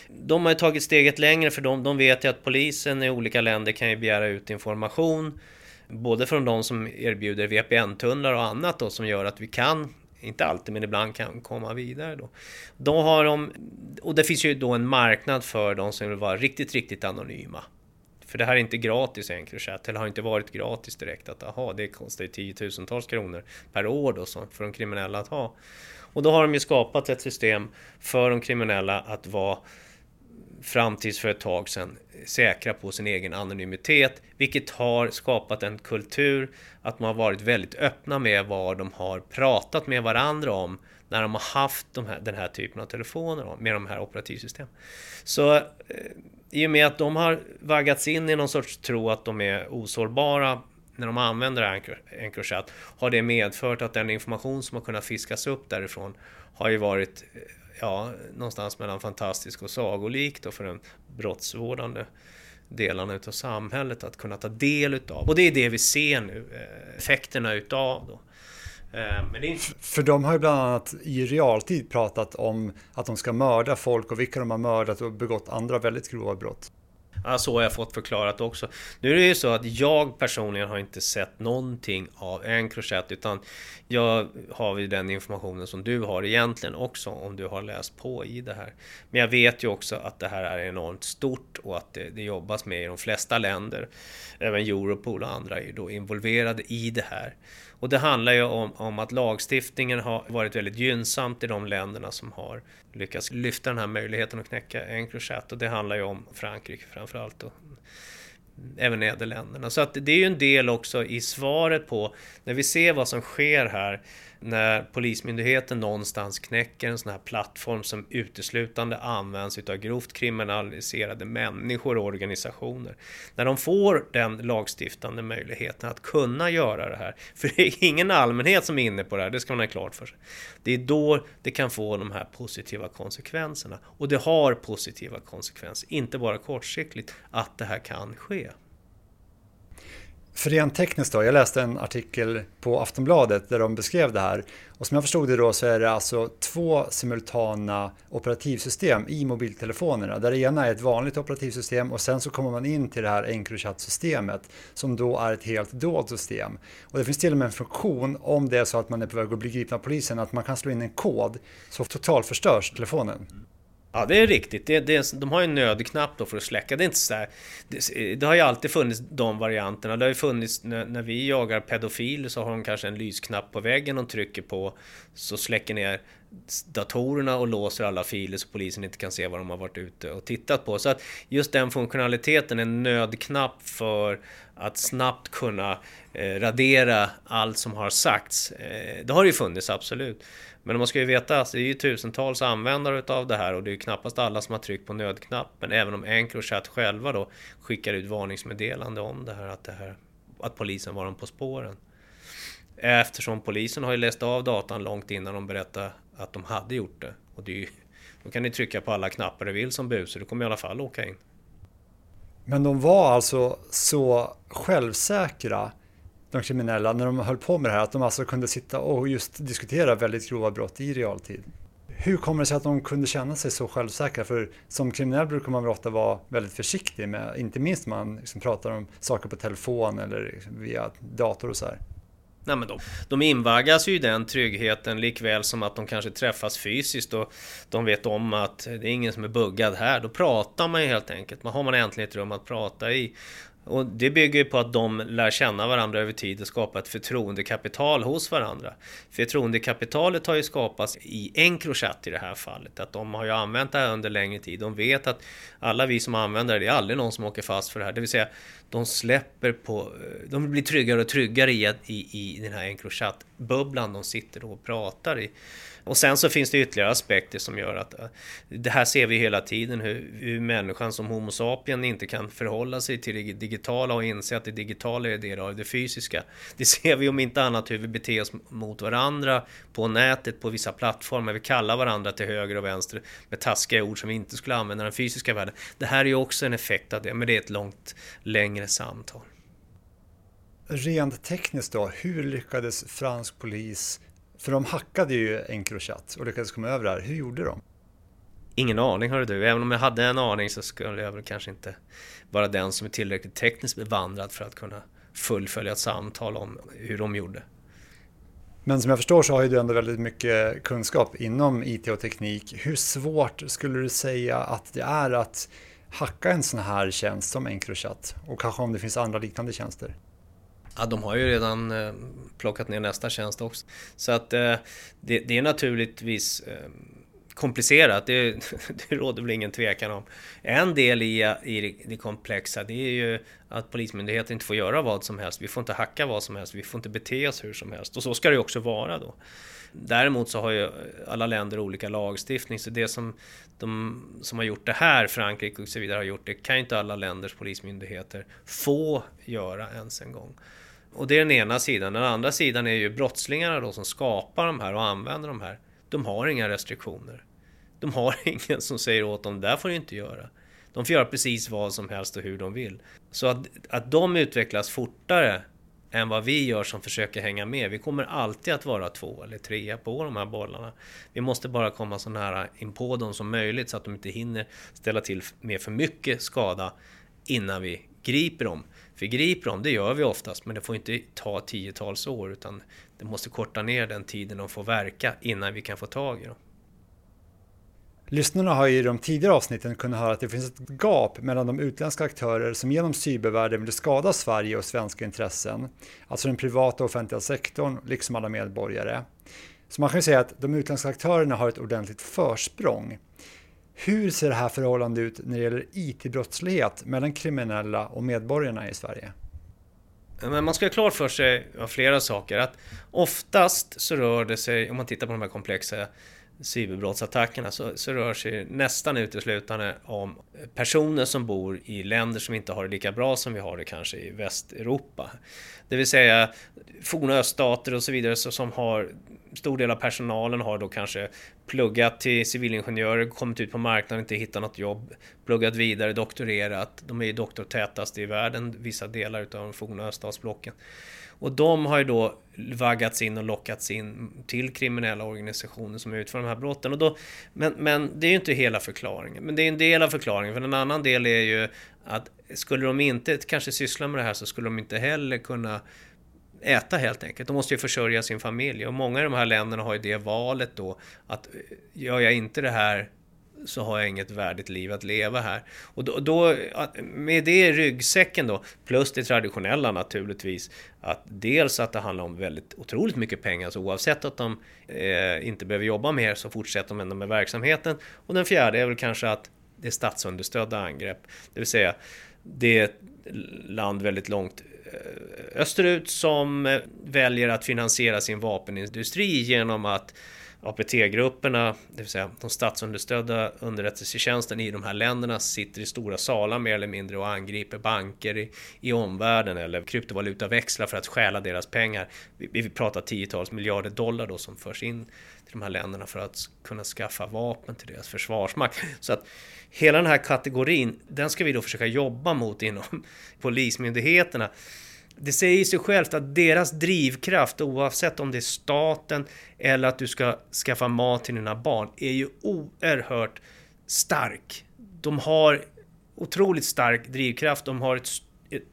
De har ju tagit steget längre för de, de vet ju att polisen i olika länder kan ju begära ut information. Både från de som erbjuder VPN-tunnlar och annat då som gör att vi kan inte alltid, men ibland kan komma vidare då. Då har de, och det finns ju då en marknad för de som vill vara riktigt, riktigt anonyma. För det här är inte gratis Encrochat, eller har inte varit gratis direkt. Att aha, det kostar ju tiotusentals kronor per år då för de kriminella att ha. Och då har de ju skapat ett system för de kriminella att vara fram tills för ett tag sedan säkra på sin egen anonymitet, vilket har skapat en kultur att man har varit väldigt öppna med vad de har pratat med varandra om när de har haft de här, den här typen av telefoner med de här operativsystemen. Så eh, i och med att de har vaggats in i någon sorts tro att de är osårbara när de använder Encrochat har det medfört att den information som har kunnat fiskas upp därifrån har ju varit ja, någonstans mellan fantastisk och sagolik då för den brottsvårdande delarna utav samhället att kunna ta del utav. Och det är det vi ser nu, eh, effekterna utav då. Eh, det För de har ju bland annat i realtid pratat om att de ska mörda folk och vilka de har mördat och begått andra väldigt grova brott. Ja, så har jag fått förklarat också. Nu är det ju så att jag personligen har inte sett någonting av Encrochat utan jag har ju den informationen som du har egentligen också om du har läst på i det här. Men jag vet ju också att det här är enormt stort och att det, det jobbas med i de flesta länder. Även Europol och andra är ju då involverade i det här. Och det handlar ju om, om, att lagstiftningen har varit väldigt gynnsamt i de länderna som har lyckats lyfta den här möjligheten att knäcka Encrochat och det handlar ju om Frankrike framförallt och även Nederländerna. Så att det är ju en del också i svaret på när vi ser vad som sker här när Polismyndigheten någonstans knäcker en sån här plattform som uteslutande används utav grovt kriminaliserade människor och organisationer. När de får den lagstiftande möjligheten att kunna göra det här, *laughs* för det är ingen allmänhet som är inne på det här, det ska man ha klart för sig. Det är då det kan få de här positiva konsekvenserna. Och det har positiva konsekvenser, inte bara kortsiktigt, att det här kan ske. För rent tekniskt då, jag läste en artikel på Aftonbladet där de beskrev det här. Och som jag förstod det då så är det alltså två simultana operativsystem i mobiltelefonerna. Där det ena är ett vanligt operativsystem och sen så kommer man in till det här Encrochat-systemet som då är ett helt dolt system. Och det finns till och med en funktion om det är så att man är på väg att bli gripen av polisen att man kan slå in en kod så totalförstörs telefonen. Ja, det är riktigt. Det, det, de har ju en nödknapp då för att släcka. Det är inte så här, det, det, har ju alltid funnits de varianterna. Det har ju funnits när, när vi jagar pedofil så har de kanske en lysknapp på väggen de trycker på. Så släcker ner datorerna och låser alla filer så polisen inte kan se vad de har varit ute och tittat på. Så att just den funktionaliteten, en nödknapp för att snabbt kunna eh, radera allt som har sagts. Eh, det har ju funnits, absolut. Men man ska ju veta att det är ju tusentals användare utav det här och det är ju knappast alla som har tryckt på nödknappen. Även om Encrochat själva då skickar ut varningsmeddelande om det här att, det här, att polisen var dem på spåren. Eftersom polisen har ju läst av datan långt innan de berättade att de hade gjort det. Och det är ju, då kan ni trycka på alla knappar du vill som buser, du kommer i alla fall åka in. Men de var alltså så självsäkra de kriminella när de höll på med det här, att de alltså kunde sitta och just diskutera väldigt grova brott i realtid. Hur kommer det sig att de kunde känna sig så självsäkra? För som kriminell brukar man ofta vara väldigt försiktig med, inte minst när man liksom pratar om saker på telefon eller liksom via dator och så här. Nej, men de, de invaggas ju i den tryggheten likväl som att de kanske träffas fysiskt och de vet om att det är ingen som är buggad här. Då pratar man ju helt enkelt. Man har man äntligen ett rum att prata i. Och det bygger ju på att de lär känna varandra över tid och skapar ett förtroendekapital hos varandra. Förtroendekapitalet har ju skapats i Encrochat i det här fallet. Att de har ju använt det här under längre tid. De vet att alla vi som använder det, det är aldrig någon som åker fast för det här. Det vill säga, de släpper på... De blir tryggare och tryggare i, i, i den här Encrochat-bubblan de sitter och pratar i. Och sen så finns det ytterligare aspekter som gör att eh, det här ser vi hela tiden hur, hur människan som Homo sapien inte kan förhålla sig till det digitala och inse att det digitala är det av det fysiska. Det ser vi om inte annat hur vi beter oss mot varandra på nätet, på vissa plattformar. Vi kallar varandra till höger och vänster med taskiga ord som vi inte skulle använda i den fysiska världen. Det här är ju också en effekt av det, men det är ett långt längre samtal. Rent tekniskt då, hur lyckades fransk polis, för de hackade ju Encrochat och lyckades komma över det här, hur gjorde de? Ingen aning hörru du, även om jag hade en aning så skulle jag väl kanske inte vara den som är tillräckligt tekniskt bevandrad för att kunna fullfölja ett samtal om hur de gjorde. Men som jag förstår så har ju du ändå väldigt mycket kunskap inom IT och teknik. Hur svårt skulle du säga att det är att hacka en sån här tjänst som Encrochat? Och kanske om det finns andra liknande tjänster? Ja, de har ju redan eh, plockat ner nästa tjänst också. Så att eh, det, det, är naturligtvis eh, komplicerat, det, *laughs* det råder väl ingen tvekan om. En del i, i det komplexa det är ju att Polismyndigheten inte får göra vad som helst. Vi får inte hacka vad som helst, vi får inte bete oss hur som helst. Och så ska det ju också vara då. Däremot så har ju alla länder olika lagstiftning, så det som de som har gjort det här, Frankrike och så vidare, har gjort, det kan ju inte alla länders polismyndigheter få göra ens en gång. Och det är den ena sidan. Den andra sidan är ju brottslingarna då som skapar de här och använder de här. De har inga restriktioner. De har *laughs* ingen som säger åt dem, det där får du inte göra. De får göra precis vad som helst och hur de vill. Så att, att de utvecklas fortare än vad vi gör som försöker hänga med. Vi kommer alltid att vara två eller tre på de här bollarna. Vi måste bara komma så nära in på dem som möjligt så att de inte hinner ställa till med för mycket skada innan vi griper dem. För griper dem, det gör vi oftast, men det får inte ta tiotals år utan det måste korta ner den tiden de får verka innan vi kan få tag i dem. Lyssnarna har i de tidigare avsnitten kunnat höra att det finns ett gap mellan de utländska aktörer som genom cybervärlden vill skada Sverige och svenska intressen, alltså den privata och offentliga sektorn, liksom alla medborgare. Så man kan ju säga att de utländska aktörerna har ett ordentligt försprång. Hur ser det här förhållandet ut när det gäller IT-brottslighet mellan kriminella och medborgarna i Sverige? Men man ska ha klart för sig av flera saker. Att oftast så rör det sig, om man tittar på de här komplexa cyberbrottsattackerna så, så rör sig nästan uteslutande om personer som bor i länder som inte har det lika bra som vi har det kanske i Västeuropa. Det vill säga forna öststater och så vidare så, som har stor del av personalen har då kanske pluggat till civilingenjörer, kommit ut på marknaden, inte hittat något jobb, pluggat vidare, doktorerat. De är ju doktortätast i världen, vissa delar av de forna öststatsblocken. Och de har ju då vaggats in och lockats in till kriminella organisationer som utför de här brotten. Och då, men, men det är ju inte hela förklaringen. Men det är en del av förklaringen. För en annan del är ju att skulle de inte kanske syssla med det här så skulle de inte heller kunna äta helt enkelt. De måste ju försörja sin familj. Och många i de här länderna har ju det valet då att gör jag inte det här så har jag inget värdigt liv att leva här. Och då, då, med det i ryggsäcken då, plus det traditionella naturligtvis, att dels att det handlar om väldigt otroligt mycket pengar, så oavsett att de eh, inte behöver jobba mer så fortsätter de ändå med verksamheten. Och den fjärde är väl kanske att det är statsunderstödda angrepp, det vill säga det är ett land väldigt långt eh, österut som eh, väljer att finansiera sin vapenindustri genom att APT-grupperna, det vill säga de statsunderstödda underrättelsetjänsten i de här länderna sitter i stora salar mer eller mindre och angriper banker i, i omvärlden eller kryptovalutaväxlar för att stjäla deras pengar. Vi, vi pratar tiotals miljarder dollar då som förs in till de här länderna för att kunna skaffa vapen till deras försvarsmakt. Så att hela den här kategorin, den ska vi då försöka jobba mot inom *laughs* polismyndigheterna det säger sig självt att deras drivkraft, oavsett om det är staten eller att du ska skaffa mat till dina barn, är ju oerhört stark. De har otroligt stark drivkraft, de har ett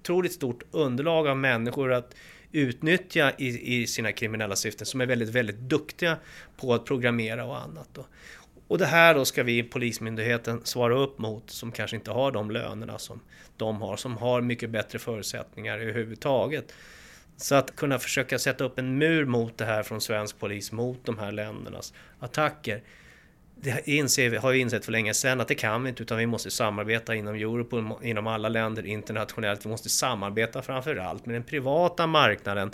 otroligt stort underlag av människor att utnyttja i, i sina kriminella syften som är väldigt, väldigt duktiga på att programmera och annat. Då. Och det här då ska vi, Polismyndigheten, svara upp mot som kanske inte har de lönerna som de har, som har mycket bättre förutsättningar överhuvudtaget. Så att kunna försöka sätta upp en mur mot det här från svensk polis mot de här ländernas attacker. Det inser, har vi insett för länge sedan att det kan vi inte utan vi måste samarbeta inom Europol, inom alla länder internationellt. Vi måste samarbeta framförallt med den privata marknaden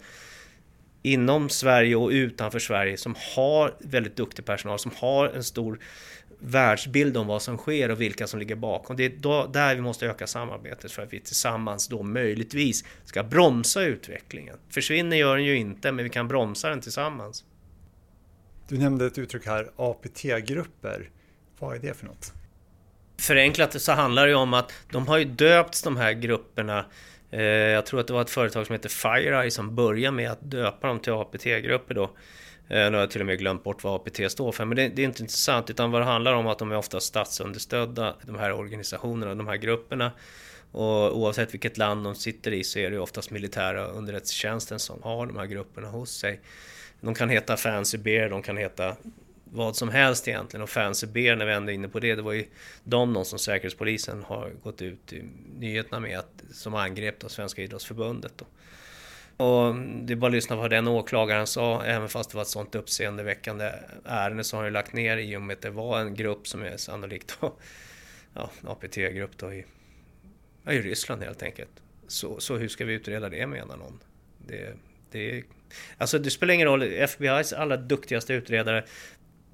inom Sverige och utanför Sverige som har väldigt duktig personal, som har en stor världsbild om vad som sker och vilka som ligger bakom. Det är då, där vi måste öka samarbetet för att vi tillsammans då möjligtvis ska bromsa utvecklingen. Försvinner gör den ju inte, men vi kan bromsa den tillsammans. Du nämnde ett uttryck här, APT-grupper. Vad är det för något? Förenklat så handlar det om att de har ju döpts de här grupperna Eh, jag tror att det var ett företag som heter FireEye som började med att döpa dem till APT-grupper då. Eh, nu har jag till och med glömt bort vad APT står för, men det, det, är inte intressant, utan vad det handlar om att de är ofta statsunderstödda, de här organisationerna, de här grupperna. Och oavsett vilket land de sitter i så är det oftast militära underrättelsetjänsten som har de här grupperna hos sig. De kan heta Fancy Bear, de kan heta vad som helst egentligen. Och Fancy Bear, när vi ändå är inne på det, det var ju de som Säkerhetspolisen har gått ut i nyheterna med att, som angrep då Svenska Idrottsförbundet. Då. Och det är bara att lyssna på vad den åklagaren sa, även fast det var ett sånt uppseendeväckande ärende så har han lagt ner i och med att det var en grupp som är sannolikt då, ja, APT-grupp då i, ja, i Ryssland helt enkelt. Så, så hur ska vi utreda det menar någon? Det, det, alltså det spelar ingen roll, FBIs alla duktigaste utredare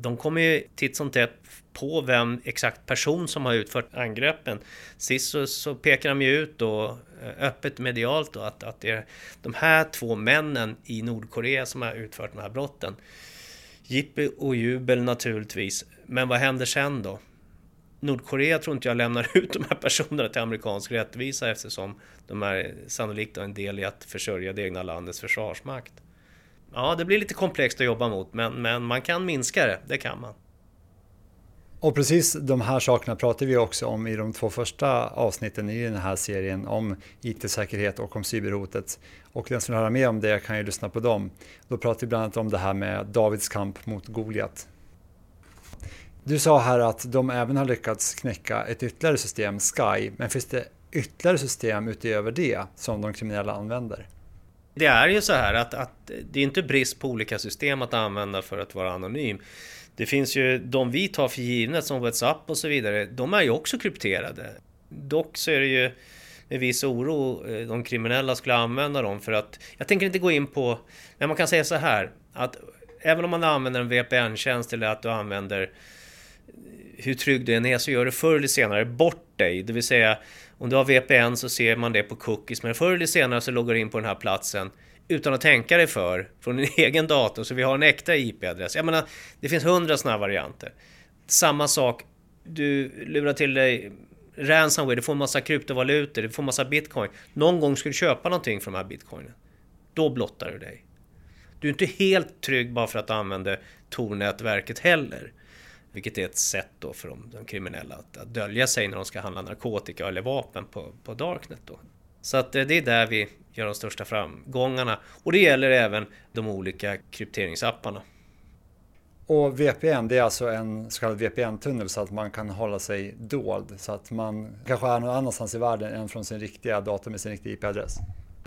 de kommer ju titt som tätt på vem exakt person som har utfört angreppen. Sist så, så pekar de ju ut då eh, öppet medialt då att, att det är de här två männen i Nordkorea som har utfört de här brotten. Jippi och jubel naturligtvis. Men vad händer sen då? Nordkorea tror inte jag lämnar *laughs* ut de här personerna till amerikansk rättvisa eftersom de är sannolikt en del i att försörja det egna landets försvarsmakt. Ja, det blir lite komplext att jobba mot, men, men man kan minska det. Det kan man. Och precis de här sakerna pratar vi också om i de två första avsnitten i den här serien om IT-säkerhet och om cyberhotet. Och den som vill höra mer om det kan ju lyssna på dem. Då pratar vi bland annat om det här med Davids kamp mot Goliat. Du sa här att de även har lyckats knäcka ett ytterligare system, Sky, men finns det ytterligare system utöver det som de kriminella använder? Det är ju så här att, att det är inte brist på olika system att använda för att vara anonym. Det finns ju de vi tar för givna som WhatsApp och så vidare. De är ju också krypterade. Dock så är det ju med viss oro eh, de kriminella skulle använda dem för att jag tänker inte gå in på, men man kan säga så här att även om man använder en VPN-tjänst eller att du använder hur trygg du än är så gör du förr eller senare bort dig. Det vill säga om du har VPN så ser man det på cookies men förr eller senare så loggar du in på den här platsen utan att tänka dig för från din *laughs* egen dator så vi har en äkta IP-adress. Jag menar, det finns hundra sådana varianter. Samma sak, du lurar till dig ransomware, du får massa kryptovalutor, du får massa bitcoin. Någon gång ska du köpa någonting för de här bitcoinen. Då blottar du dig. Du är inte helt trygg bara för att du använder Tor-nätverket heller. Vilket är ett sätt då för de, de kriminella att, att, dölja sig när de ska handla narkotika eller vapen på, på Darknet. Då. Så att eh, det är där vi gör de största framgångarna. Och det gäller även de olika krypteringsapparna. Och VPN, det är alltså en så kallad VPN-tunnel så att man kan hålla sig dold. Så att man kanske är någon annanstans i världen än från sin riktiga dator med sin riktiga IP-adress.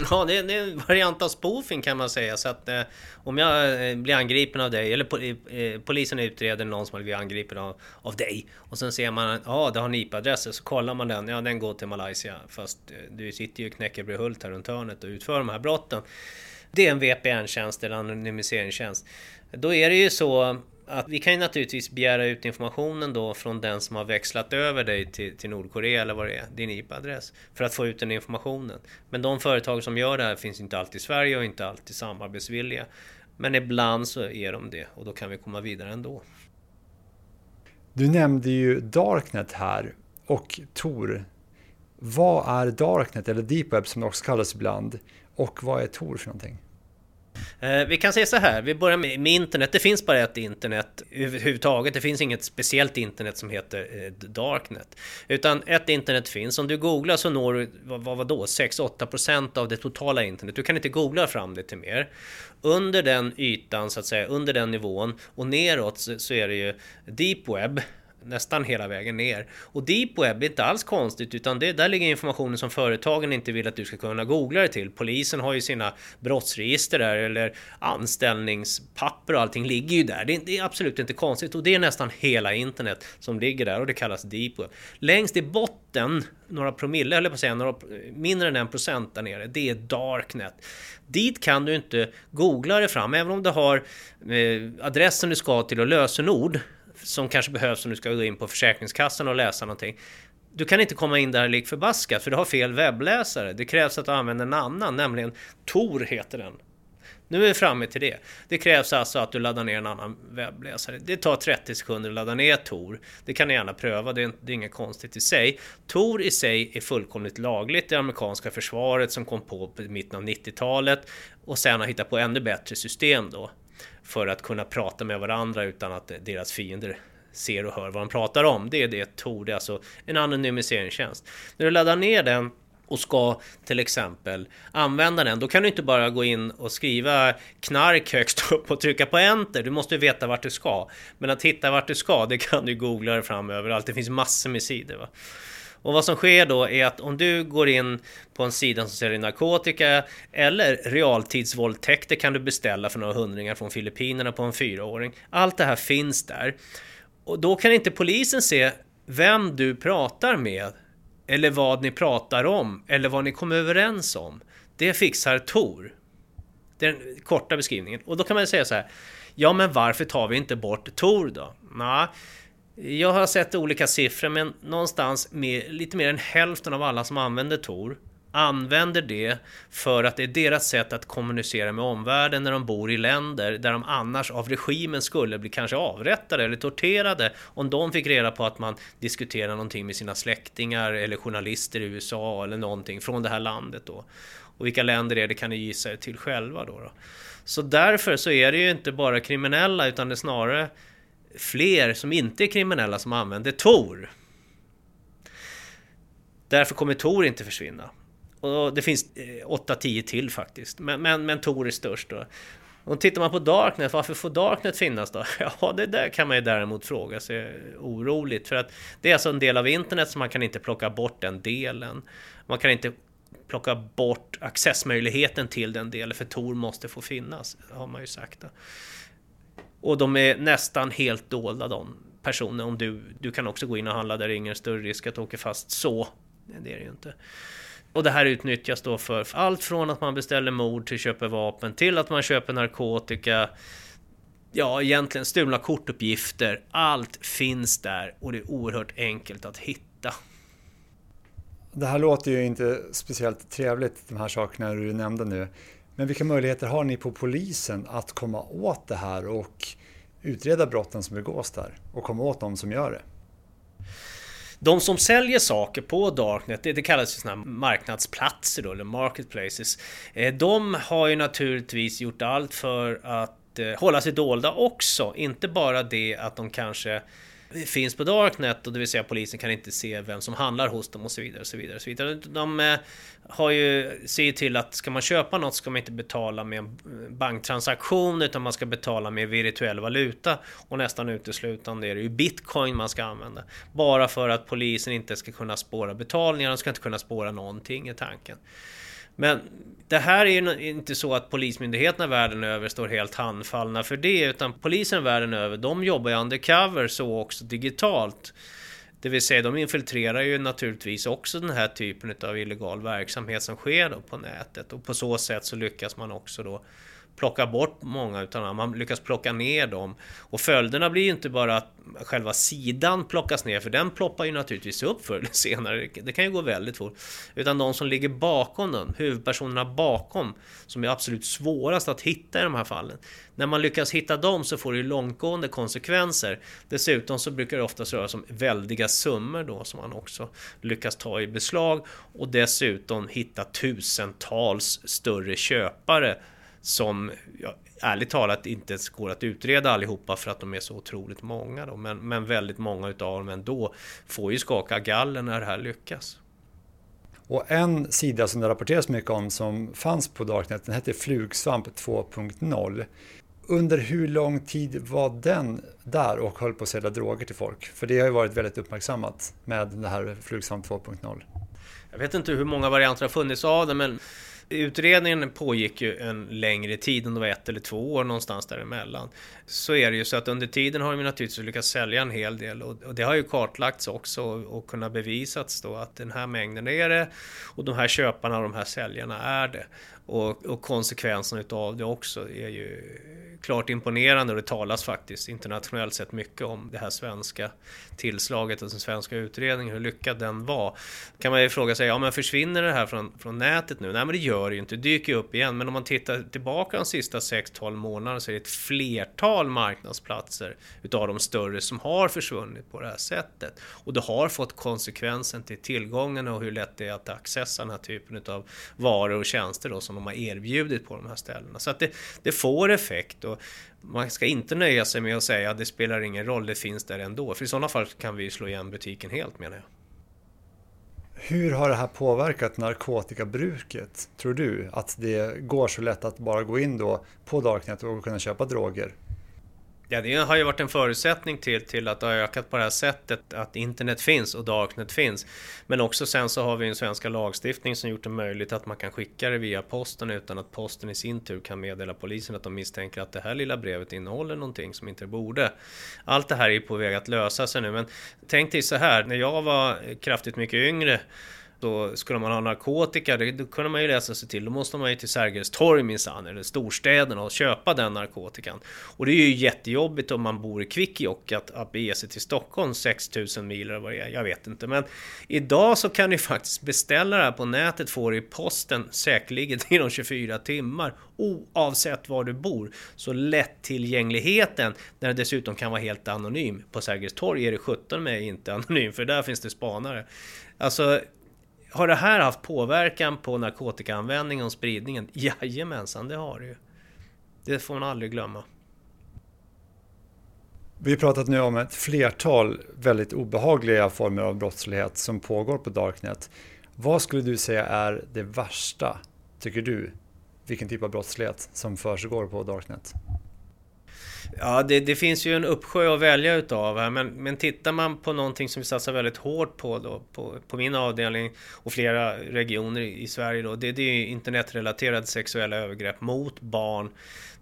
Ja, det är, det är en variant av spoofing kan man säga. Så att eh, om jag eh, blir angripen av dig, eller po eh, polisen utreder någon som har blivit angripen av, av dig. Och sen ser man att ah, det har en IP-adress. Så kollar man den, ja den går till Malaysia. Fast eh, du sitter ju i Knäckebrehult här runt hörnet och utför de här brotten. Det är en VPN-tjänst eller anonymiseringstjänst. Då är det ju så att vi kan ju naturligtvis begära ut informationen då från den som har växlat över dig till, till Nordkorea eller vad det är, din IP-adress, för att få ut den informationen. Men de företag som gör det här finns inte alltid i Sverige och inte alltid samarbetsvilliga. Men ibland så är de det och då kan vi komma vidare ändå. Du nämnde ju Darknet här och Tor. Vad är Darknet eller Deep Web som det också kallas ibland och vad är Tor för någonting? Eh, vi kan säga så här, vi börjar med, med, internet. Det finns bara ett internet överhuvudtaget. Det finns inget speciellt internet som heter eh, Darknet. Utan ett internet finns. Om du googlar så når du, vad, vad då, 6-8% av det totala internet. Du kan inte googla fram det till mer. Under den ytan, så att säga, under den nivån och neråt så, så är det ju deep web nästan hela vägen ner. Och deep web är inte alls konstigt utan det, där ligger informationen som företagen inte vill att du ska kunna googla dig till. Polisen har ju sina brottsregister där eller anställningspapper och allting ligger ju där. Det, det, är absolut inte konstigt och det är nästan hela internet som ligger där och det kallas deep web. Längst i botten, några promille eller på att säga, några, mindre än en procent där nere, det är darknet. Dit kan du inte googla dig fram, även om du har eh, adressen du ska till och lösenord som kanske behövs om du ska gå in på Försäkringskassan och läsa någonting. Du kan inte komma in där lik förbaskat för du har fel webbläsare. Det krävs att du använder en annan, nämligen Tor heter den. Nu är vi framme till det. Det krävs alltså att du laddar ner en annan webbläsare. Det tar 30 sekunder att ladda ner Tor. Det kan ni gärna pröva, det är, det är inget konstigt i sig. Tor i sig är fullkomligt lagligt. Det amerikanska försvaret som kom på i mitten av 90-talet och sen har hittat på ännu bättre system då för att kunna prata med varandra utan att deras fiender ser och hör vad de pratar om. Det är det Tor, det är alltså en anonymiseringstjänst. När du laddar ner den och ska till exempel använda den, då kan du inte bara gå in och skriva knark högst upp och trycka på enter. Du måste veta vart du ska. Men att hitta vart du ska, det kan du googla dig fram överallt. Det finns massor med sidor. Va? Och vad som sker då är att om du går in på en sida som säljer narkotika eller realtidsvåldtäkter kan du beställa för några hundringar från Filippinerna på en fyraåring. Allt det här finns där. Och då kan inte polisen se vem du pratar med eller vad ni pratar om eller vad ni kommer överens om. Det fixar Tor. Det är den korta beskrivningen. Och då kan man säga så här. Ja, men varför tar vi inte bort Tor då? Nah, jag har sett olika siffror, men någonstans med lite mer än hälften av alla som använder Tor använder det för att det är deras sätt att kommunicera med omvärlden när de bor i länder där de annars av regimen skulle bli kanske avrättade eller torterade om de fick reda på att man diskuterar någonting med sina släktingar eller journalister i USA eller någonting från det här landet då. Och vilka länder är det kan ni gissa er till själva då, då. Så därför så är det ju inte bara kriminella utan det är snarare fler som inte är kriminella som använder Tor. Därför kommer Tor inte försvinna. Och det finns eh, 8-10 till faktiskt. Men, men, men Tor är störst då. Och tittar man på Darknet, varför får Darknet finnas då? *laughs* Ja, det där kan man ju däremot fråga sig oroligt. För att det är alltså en del av internet så man kan inte plocka bort den delen. Man kan inte plocka bort accessmöjligheten till den delen, för Tor måste få finnas, har man ju sagt. Då. Och de är nästan helt dolda de personer. Om du, du kan också gå in och handla där det är ingen större risk att åka fast så. Det är det ju inte. Och det här utnyttjas då för allt från att man beställer mord till köper vapen till att man köper narkotika. Ja, egentligen stulna kortuppgifter. Allt finns där och det är oerhört enkelt att hitta. Det här låter ju inte speciellt trevligt, de här sakerna du nämnde nu. Men vilka möjligheter har ni på polisen att komma åt det här och utreda brotten som begås där och komma åt de som gör det? De som säljer saker på Darknet, det, det kallas ju sådana marknadsplatser då, eller marketplaces. Eh, de har ju naturligtvis gjort allt för att eh, hålla sig dolda också. Inte bara det att de kanske finns på Darknet och det vill säga polisen kan inte se vem som handlar hos dem och så vidare. Och så vidare, och så vidare. De eh, har ju, ser till att ska man köpa något ska man inte betala med en banktransaktion utan man ska betala med virtuell valuta och nästan uteslutande är det ju bitcoin man ska använda. Bara för att polisen inte ska kunna spåra betalningar, de ska inte kunna spåra någonting i tanken. Men det här är ju inte så att polismyndigheterna världen över står helt handfallna för det, utan polisen världen över, de jobbar ju undercover så också digitalt. Det vill säga, de infiltrerar ju naturligtvis också den här typen av illegal verksamhet som sker då på nätet och på så sätt så lyckas man också då plocka bort många utan man lyckas plocka ner dem. Och följderna blir ju inte bara att själva sidan plockas ner, för den ploppar ju naturligtvis upp förr eller senare. Det kan ju gå väldigt fort. Utan de som ligger bakom den, huvudpersonerna bakom, som är absolut svårast att hitta i de här fallen. När man lyckas hitta dem så får det ju långtgående konsekvenser. Dessutom så brukar det oftast röra sig om väldiga summor då som man också lyckas ta i beslag och dessutom hitta tusentals större köpare som ja, ärligt talat inte ens går att utreda allihopa för att de är så otroligt många. Då. Men, men väldigt många utav dem ändå får ju skaka gallen när det här lyckas. Och en sida som det rapporteras mycket om som fanns på Darknet, den hette Flugsvamp 2.0. Under hur lång tid var den där och höll på att sälja droger till folk? För det har ju varit väldigt uppmärksammat med det här Flugsvamp 2.0. Jag vet inte hur många varianter har funnits av det, men utredningen pågick ju en längre tid, om det var ett eller två år någonstans däremellan. Så är det ju så att under tiden har de naturligtvis lyckats sälja en hel del och, det har ju kartlagts också och, och kunnat bevisats då att den här mängden är det och de här köparna och de här säljarna är det. Och, och konsekvenserna utav det också är ju klart imponerande och det talas faktiskt internationellt sett mycket om det här svenska tillslaget och den svenska utredningen, hur lyckad den var. Kan man ju fråga sig, ja men försvinner det här från, från nätet nu? Nej men det gör det ju inte, det dyker upp igen. Men om man tittar tillbaka de sista 6-12 månaderna så är det ett flertal marknadsplatser utav de större som har försvunnit på det här sättet. Och det har fått konsekvensen till tillgången och hur lätt det är att accessa den här typen utav varor och tjänster då, som som de har erbjudit på de här ställena. Så att det, det får effekt. Och man ska inte nöja sig med att säga att det spelar ingen roll, det finns där ändå. För i sådana fall kan vi slå igen butiken helt menar jag. Hur har det här påverkat narkotikabruket, tror du? Att det går så lätt att bara gå in då på Darknet och kunna köpa droger? Ja, det har ju varit en förutsättning till, till att det har ökat på det här sättet, att internet finns och darknet finns. Men också sen så har vi en svenska lagstiftning som gjort det möjligt att man kan skicka det via posten utan att posten i sin tur kan meddela polisen att de misstänker att det här lilla brevet innehåller någonting som inte borde. Allt det här är på väg att lösa sig nu, men tänk dig så här, när jag var kraftigt mycket yngre och skulle man ha narkotika, det, då kunde man ju läsa sig till. Då måste man ju till Sergels torg minsann, eller storstäderna och köpa den narkotikan. Och det är ju jättejobbigt om man bor i Kvikkjokk att, att bege sig till Stockholm 6000 mil eller vad det är, jag vet inte. Men idag så kan du faktiskt beställa det här på nätet, få det i posten säkerligen *laughs* inom 24 timmar oavsett var du bor. Så lättillgängligheten, när det dessutom kan vara helt anonym. På Sergels torg är det 17 med inte anonym, för där finns det spanare. Alltså, har det här haft påverkan på narkotikaanvändningen och spridningen? *laughs* Jajamensan, det har det ju. Det får man aldrig glömma. Vi har pratat nu om ett flertal väldigt obehagliga former av brottslighet som pågår på Darknet. Vad skulle du säga är det värsta, tycker du? Vilken typ av brottslighet som försiggår på Darknet? Ja, det, det, finns ju en uppsjö att välja utav här, men, men tittar man på någonting som vi satsar väldigt hårt på då, på, på min avdelning och flera regioner i, i Sverige då, det, det är internetrelaterade sexuella övergrepp mot barn.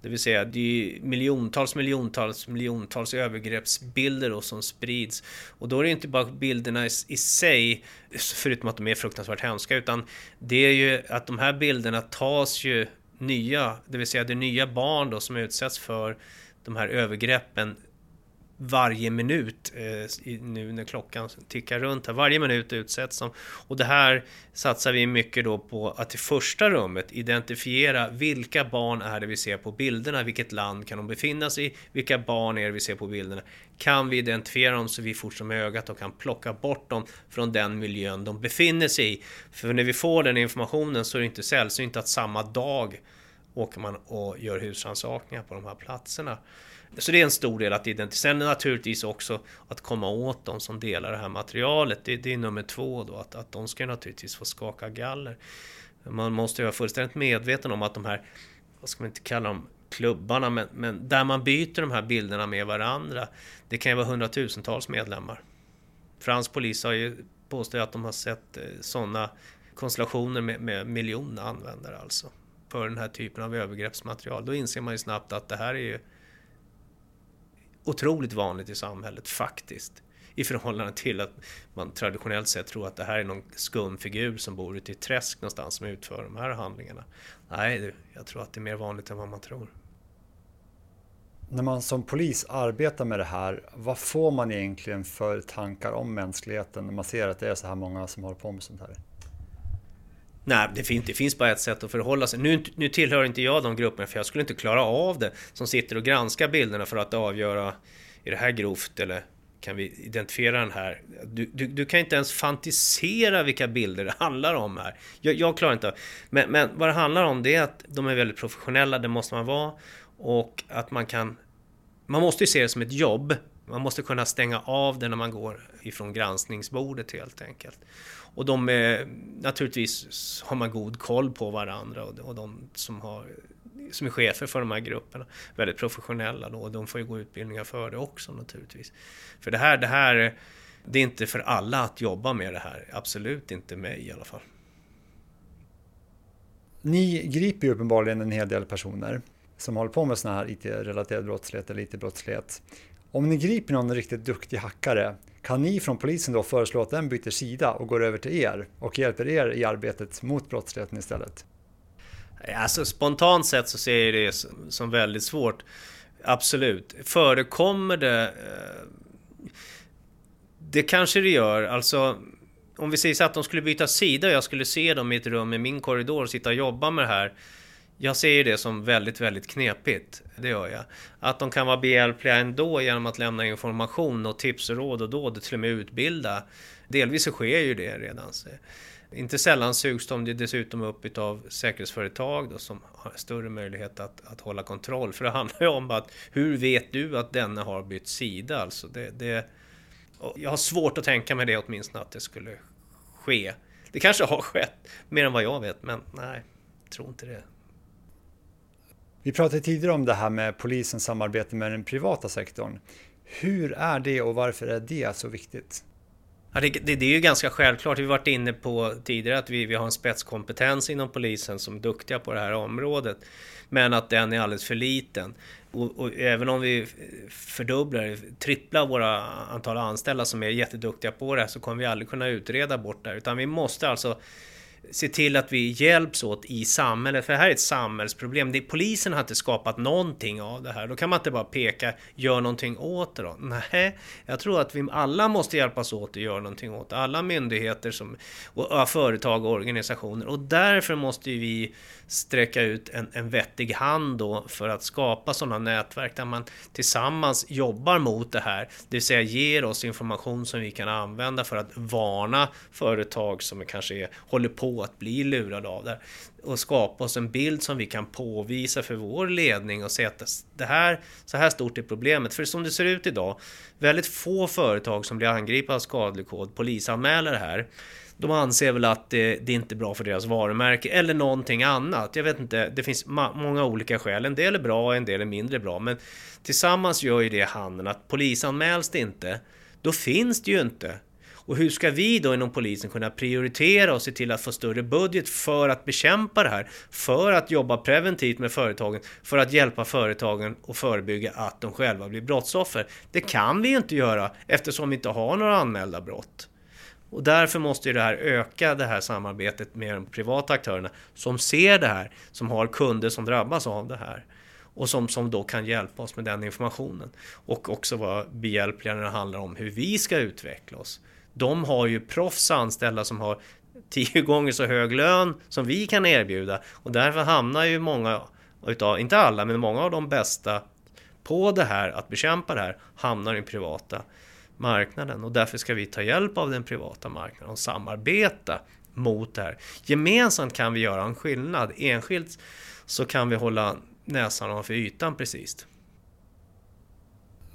Det vill säga, det är miljontals, miljontals, miljontals övergreppsbilder då som sprids. Och då är det inte bara bilderna i, i sig, förutom att de är fruktansvärt hemska, utan det är ju att de här bilderna tas ju nya, det vill säga det är nya barn då som utsätts för de här övergreppen varje minut eh, nu när klockan tickar runt här. Varje minut utsätts de. Och det här satsar vi mycket då på att i första rummet identifiera vilka barn är det vi ser på bilderna, vilket land kan de befinna sig i, vilka barn är det vi ser på bilderna. Kan vi identifiera dem så vi fort som ögat och kan plocka bort dem från den miljön de befinner sig i. För när vi får den informationen så är det inte sällsynt att samma dag åker man och gör husrannsakningar på de här platserna. Så det är en stor del att identifiera. Sen naturligtvis också att komma åt de som delar det här materialet. Det, det är nummer två då, att, att de ska naturligtvis få skaka galler. Man måste ju vara fullständigt medveten om att de här, vad ska man inte kalla dem, klubbarna, men, men där man byter de här bilderna med varandra, det kan ju vara hundratusentals medlemmar. Fransk polis har ju påstått att de har sett eh, sådana konstellationer med, med miljoner användare alltså för den här typen av övergreppsmaterial. Då inser man ju snabbt att det här är ju otroligt vanligt i samhället faktiskt. I förhållande till att man traditionellt sett tror att det här är någon skum figur som bor ute i ett träsk någonstans som utför de här handlingarna. Nej, jag tror att det är mer vanligt än vad man tror. När man som polis arbetar med det här, vad får man egentligen för tankar om mänskligheten när man ser att det är så här många som håller på med sånt här? Nej, det finns, det finns bara ett sätt att förhålla sig. Nu, nu tillhör inte jag de grupperna för jag skulle inte klara av det. Som sitter och granskar bilderna för att avgöra, är det här grovt eller kan vi identifiera den här? Du, du, du kan inte ens fantisera vilka bilder det handlar om här. Jag, jag klarar inte av men, men vad det handlar om det är att de är väldigt professionella, det måste man vara. Och att man kan... Man måste ju se det som ett jobb. Man måste kunna stänga av det när man går ifrån granskningsbordet helt enkelt. Och de är, naturligtvis har man god koll på varandra och, och de som, har, som är chefer för de här grupperna. Väldigt professionella då och de får ju gå utbildningar för det också naturligtvis. För det här, det här, det är inte för alla att jobba med det här. Absolut inte mig i alla fall. Ni griper ju uppenbarligen en hel del personer som håller på med sån här IT-relaterad brottslighet eller IT-brottslighet. Om ni griper någon riktigt duktig hackare, kan ni från polisen då föreslå att den byter sida och går över till er och hjälper er i arbetet mot brottsligheten istället? Alltså spontant sett så ser jag det som väldigt svårt. Absolut. Förekommer det... Eh, det kanske det gör. Alltså, om vi säger så att de skulle byta sida och jag skulle se dem i ett rum i min korridor och sitta och jobba med det här. Jag ser det som väldigt, väldigt knepigt. Det gör jag. Att de kan vara behjälpliga ändå genom att lämna information och tips och råd och då till och med utbilda. Delvis så sker ju det redan. Inte sällan sugs de dessutom upp av säkerhetsföretag då, som har större möjlighet att, att hålla kontroll. För det handlar ju om att hur vet du att denne har bytt sida? Alltså det, det, jag har svårt att tänka mig det åtminstone att det skulle ske. Det kanske har skett, mer än vad jag vet, men nej, jag tror inte det. Vi pratade tidigare om det här med polisens samarbete med den privata sektorn. Hur är det och varför är det så viktigt? Ja, det, det, det, är ju ganska självklart. Vi har varit inne på tidigare att vi, vi har en spetskompetens inom polisen som är duktiga på det här området. Men att den är alldeles för liten. Och, och, även om vi fördubblar, tripplar våra antal anställda som är jätteduktiga på det här så kommer vi aldrig kunna utreda bort det här. Utan vi måste alltså se till att vi hjälps åt i samhället. För det här är ett samhällsproblem. Det, polisen har inte skapat någonting av det här. Då kan man inte bara peka, gör någonting åt det då. Nej, jag tror att vi alla måste hjälpas åt och göra någonting åt det. Alla myndigheter som, och företag och organisationer. Och därför måste vi sträcka ut en, en vettig hand då för att skapa sådana nätverk där man tillsammans jobbar mot det här. Det vill säga ger oss information som vi kan använda för att varna företag som kanske är, håller på att bli lurade av det här. Och skapa oss en bild som vi kan påvisa för vår ledning och säga att det här, så här stort är problemet. För som det ser ut idag, väldigt få företag som blir angripna av skadlig kod polisanmäler det här de anser väl att det, det är inte är bra för deras varumärke eller någonting annat. Jag vet inte, det finns många olika skäl. En del är bra, en del är mindre bra. Men tillsammans gör ju det handen att polisanmäls det inte, då finns det ju inte. Och hur ska vi då inom polisen kunna prioritera och se till att få större budget för att bekämpa det här? För att jobba preventivt med företagen, för att hjälpa företagen och förebygga att de själva blir brottsoffer. Det kan vi ju inte göra eftersom vi inte har några anmälda brott. Och därför måste ju det här öka det här samarbetet med de privata aktörerna som ser det här, som har kunder som drabbas av det här och som, som då kan hjälpa oss med den informationen. Och också vara behjälpliga när det handlar om hur vi ska utveckla oss. De har ju proffs anställda som har tio *laughs* gånger så hög lön som vi kan erbjuda och därför hamnar ju många utav, inte alla, men många av de bästa på det här, att bekämpa det här, hamnar i privata marknaden och därför ska vi ta hjälp av den privata marknaden och samarbeta mot det här. Gemensamt kan vi göra en skillnad. Enskilt så kan vi hålla näsan ovanför ytan precis.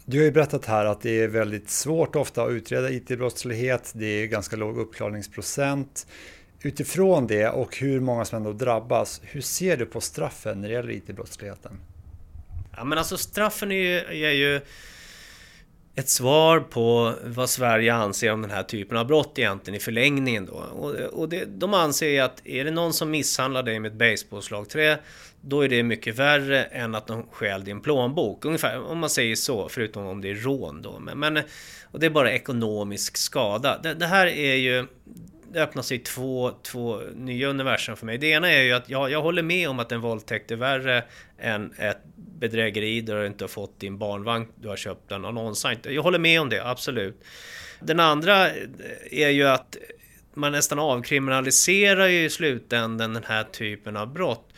Du har ju berättat här att det är väldigt svårt ofta att utreda IT-brottslighet. Det är ganska låg uppklarningsprocent. Utifrån det och hur många som ändå drabbas, hur ser du på straffen när det gäller IT-brottsligheten? Ja men alltså straffen är ju, är ju ett svar på vad Sverige anser om den här typen av brott egentligen i förlängningen då. Och, och det, de anser ju att är det någon som misshandlar dig med ett baseballslagträ då är det mycket värre än att de stjäl din plånbok. Ungefär om man säger så, förutom om det är rån då. Men, men och det är bara ekonomisk skada. Det, det här är ju det öppnar sig två, två nya universum för mig. Det ena är ju att jag, jag håller med om att en våldtäkt är värre än ett bedrägeri där du inte har fått din barnvagn, du har köpt en annonssajt. Jag håller med om det, absolut. Den andra eh, är ju att man nästan avkriminaliserar ju i slutändan den här typen av brott.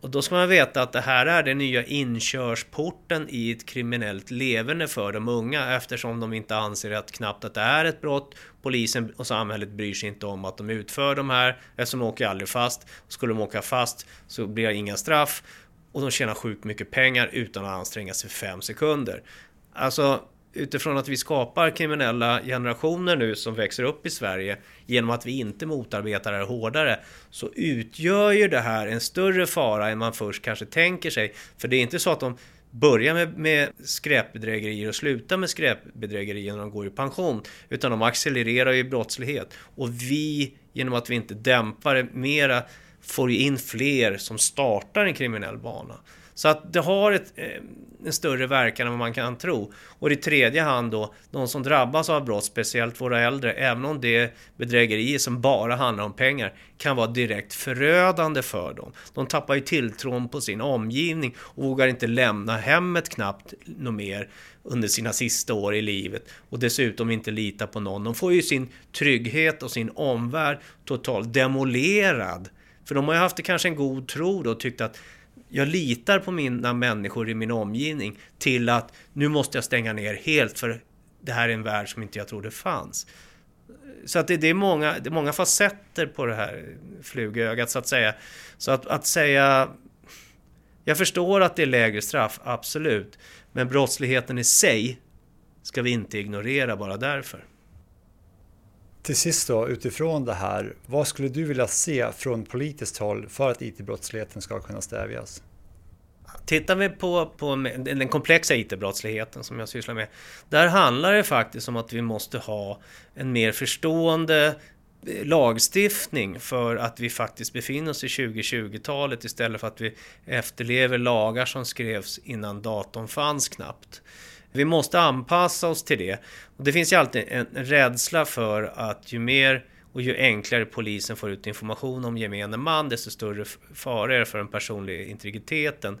Och då ska man veta att det här är den nya inkörsporten i ett kriminellt leverne för de unga eftersom de inte anser att knappt att det är ett brott. Polisen och samhället bryr sig inte om att de utför de här eftersom de åker aldrig fast. Skulle de åka fast så blir det inga straff och de tjänar sjukt mycket pengar utan att anstränga sig fem sekunder. Alltså utifrån att vi skapar kriminella generationer nu som växer upp i Sverige genom att vi inte motarbetar det hårdare så utgör ju det här en större fara än man först kanske tänker sig. För det är inte så att de börjar med, med skräpbedrägerier och slutar med skräpbedrägerier när de går i pension. Utan de accelererar ju brottslighet. Och vi, genom att vi inte dämpar det mera, får ju in fler som startar en kriminell bana. Så att det har ett, eh, en större verkan än vad man kan tro. Och i tredje hand då, de som drabbas av brott, speciellt våra äldre, även om det är bedrägerier som bara handlar om pengar, kan vara direkt förödande för dem. De tappar ju tilltron på sin omgivning och vågar inte lämna hemmet knappt något mer under sina sista år i livet och dessutom inte lita på någon. De får ju sin trygghet och sin omvärld totalt demolerad. För de har ju haft det kanske en god tro då och tyckt att jag litar på mina människor i min omgivning till att nu måste jag stänga ner helt för det här är en värld som inte jag trodde fanns. Så att det, det, är många, det är många facetter på det här flugögat så att säga. Så att, att säga... Jag förstår att det är lägre straff, absolut. Men brottsligheten i sig ska vi inte ignorera bara därför. Till sist då, utifrån det här, vad skulle du vilja se från politiskt håll för att IT-brottsligheten ska kunna stävjas? Tittar vi på, på den komplexa IT-brottsligheten som jag sysslar med, där handlar det faktiskt om att vi måste ha en mer förstående eh, lagstiftning för att vi faktiskt befinner oss i 2020-talet istället för att vi efterlever lagar som skrevs innan datorn fanns knappt. Vi måste anpassa oss till det. Och det finns ju alltid en rädsla för att ju mer och ju enklare polisen får ut information om gemene man, desto större fara är det för den personliga integriteten.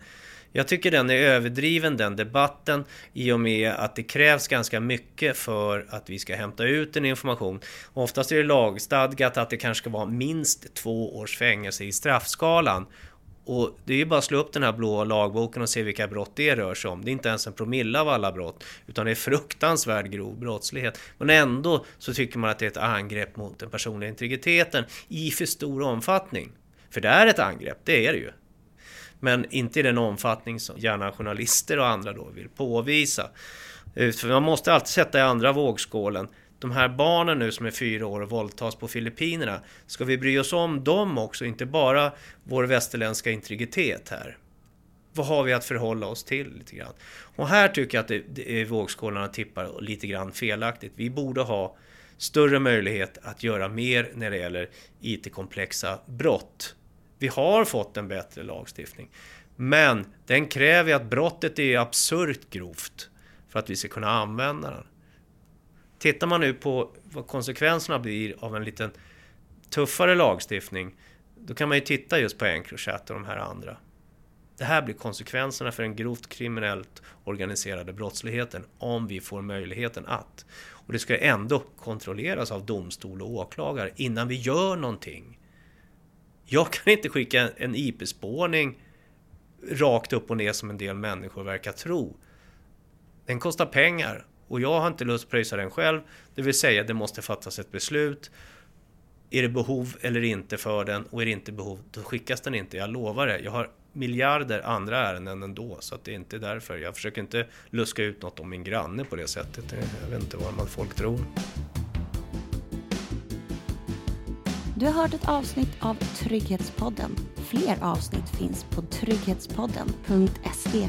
Jag tycker den är överdriven den debatten i och med att det krävs ganska mycket för att vi ska hämta ut en information. Oftast är det lagstadgat att det kanske ska vara minst två års fängelse i straffskalan. Och det är ju bara att slå upp den här blå lagboken och se vilka brott det rör sig om. Det är inte ens en promille av alla brott, utan det är fruktansvärd grov brottslighet. Men ändå så tycker man att det är ett angrepp mot den personliga integriteten i för stor omfattning. För det är ett angrepp, det är det ju. Men inte i den omfattning som gärna journalister och andra då vill påvisa. Eh, för man måste alltid sätta i andra vågskålen de här barnen nu som är fyra år och våldtas på Filippinerna, ska vi bry oss om dem också, inte bara vår västerländska integritet här? Vad har vi att förhålla oss till lite grann? Och här tycker jag att det, det är vågskålarna tippar lite grann felaktigt. Vi borde ha större möjlighet att göra mer när det gäller IT-komplexa brott. Vi har fått en bättre lagstiftning. Men den kräver att brottet är absurt grovt för att vi ska kunna använda den. Tittar man nu på vad konsekvenserna blir av en lite tuffare lagstiftning, då kan man ju titta just på Encrochat och de här andra. Det här blir konsekvenserna för den grovt kriminellt organiserade brottsligheten om vi får möjligheten att. Och det ska ändå kontrolleras av domstol och åklagare innan vi gör någonting. Jag kan inte skicka en IP-spårning rakt upp och ner som en del människor verkar tro. Den kostar pengar och jag har inte lust att pröjsa den själv. Det vill säga, det måste fattas ett beslut. Är det behov eller inte för den? Och är det inte behov, då skickas den inte. Jag lovar det. Jag har miljarder andra ärenden ändå, så att det är inte därför. Jag försöker inte luska ut något om min granne på det sättet. Jag vet inte vad man folk tror. Du har hört ett avsnitt av Trygghetspodden. Fler avsnitt finns på trygghetspodden.se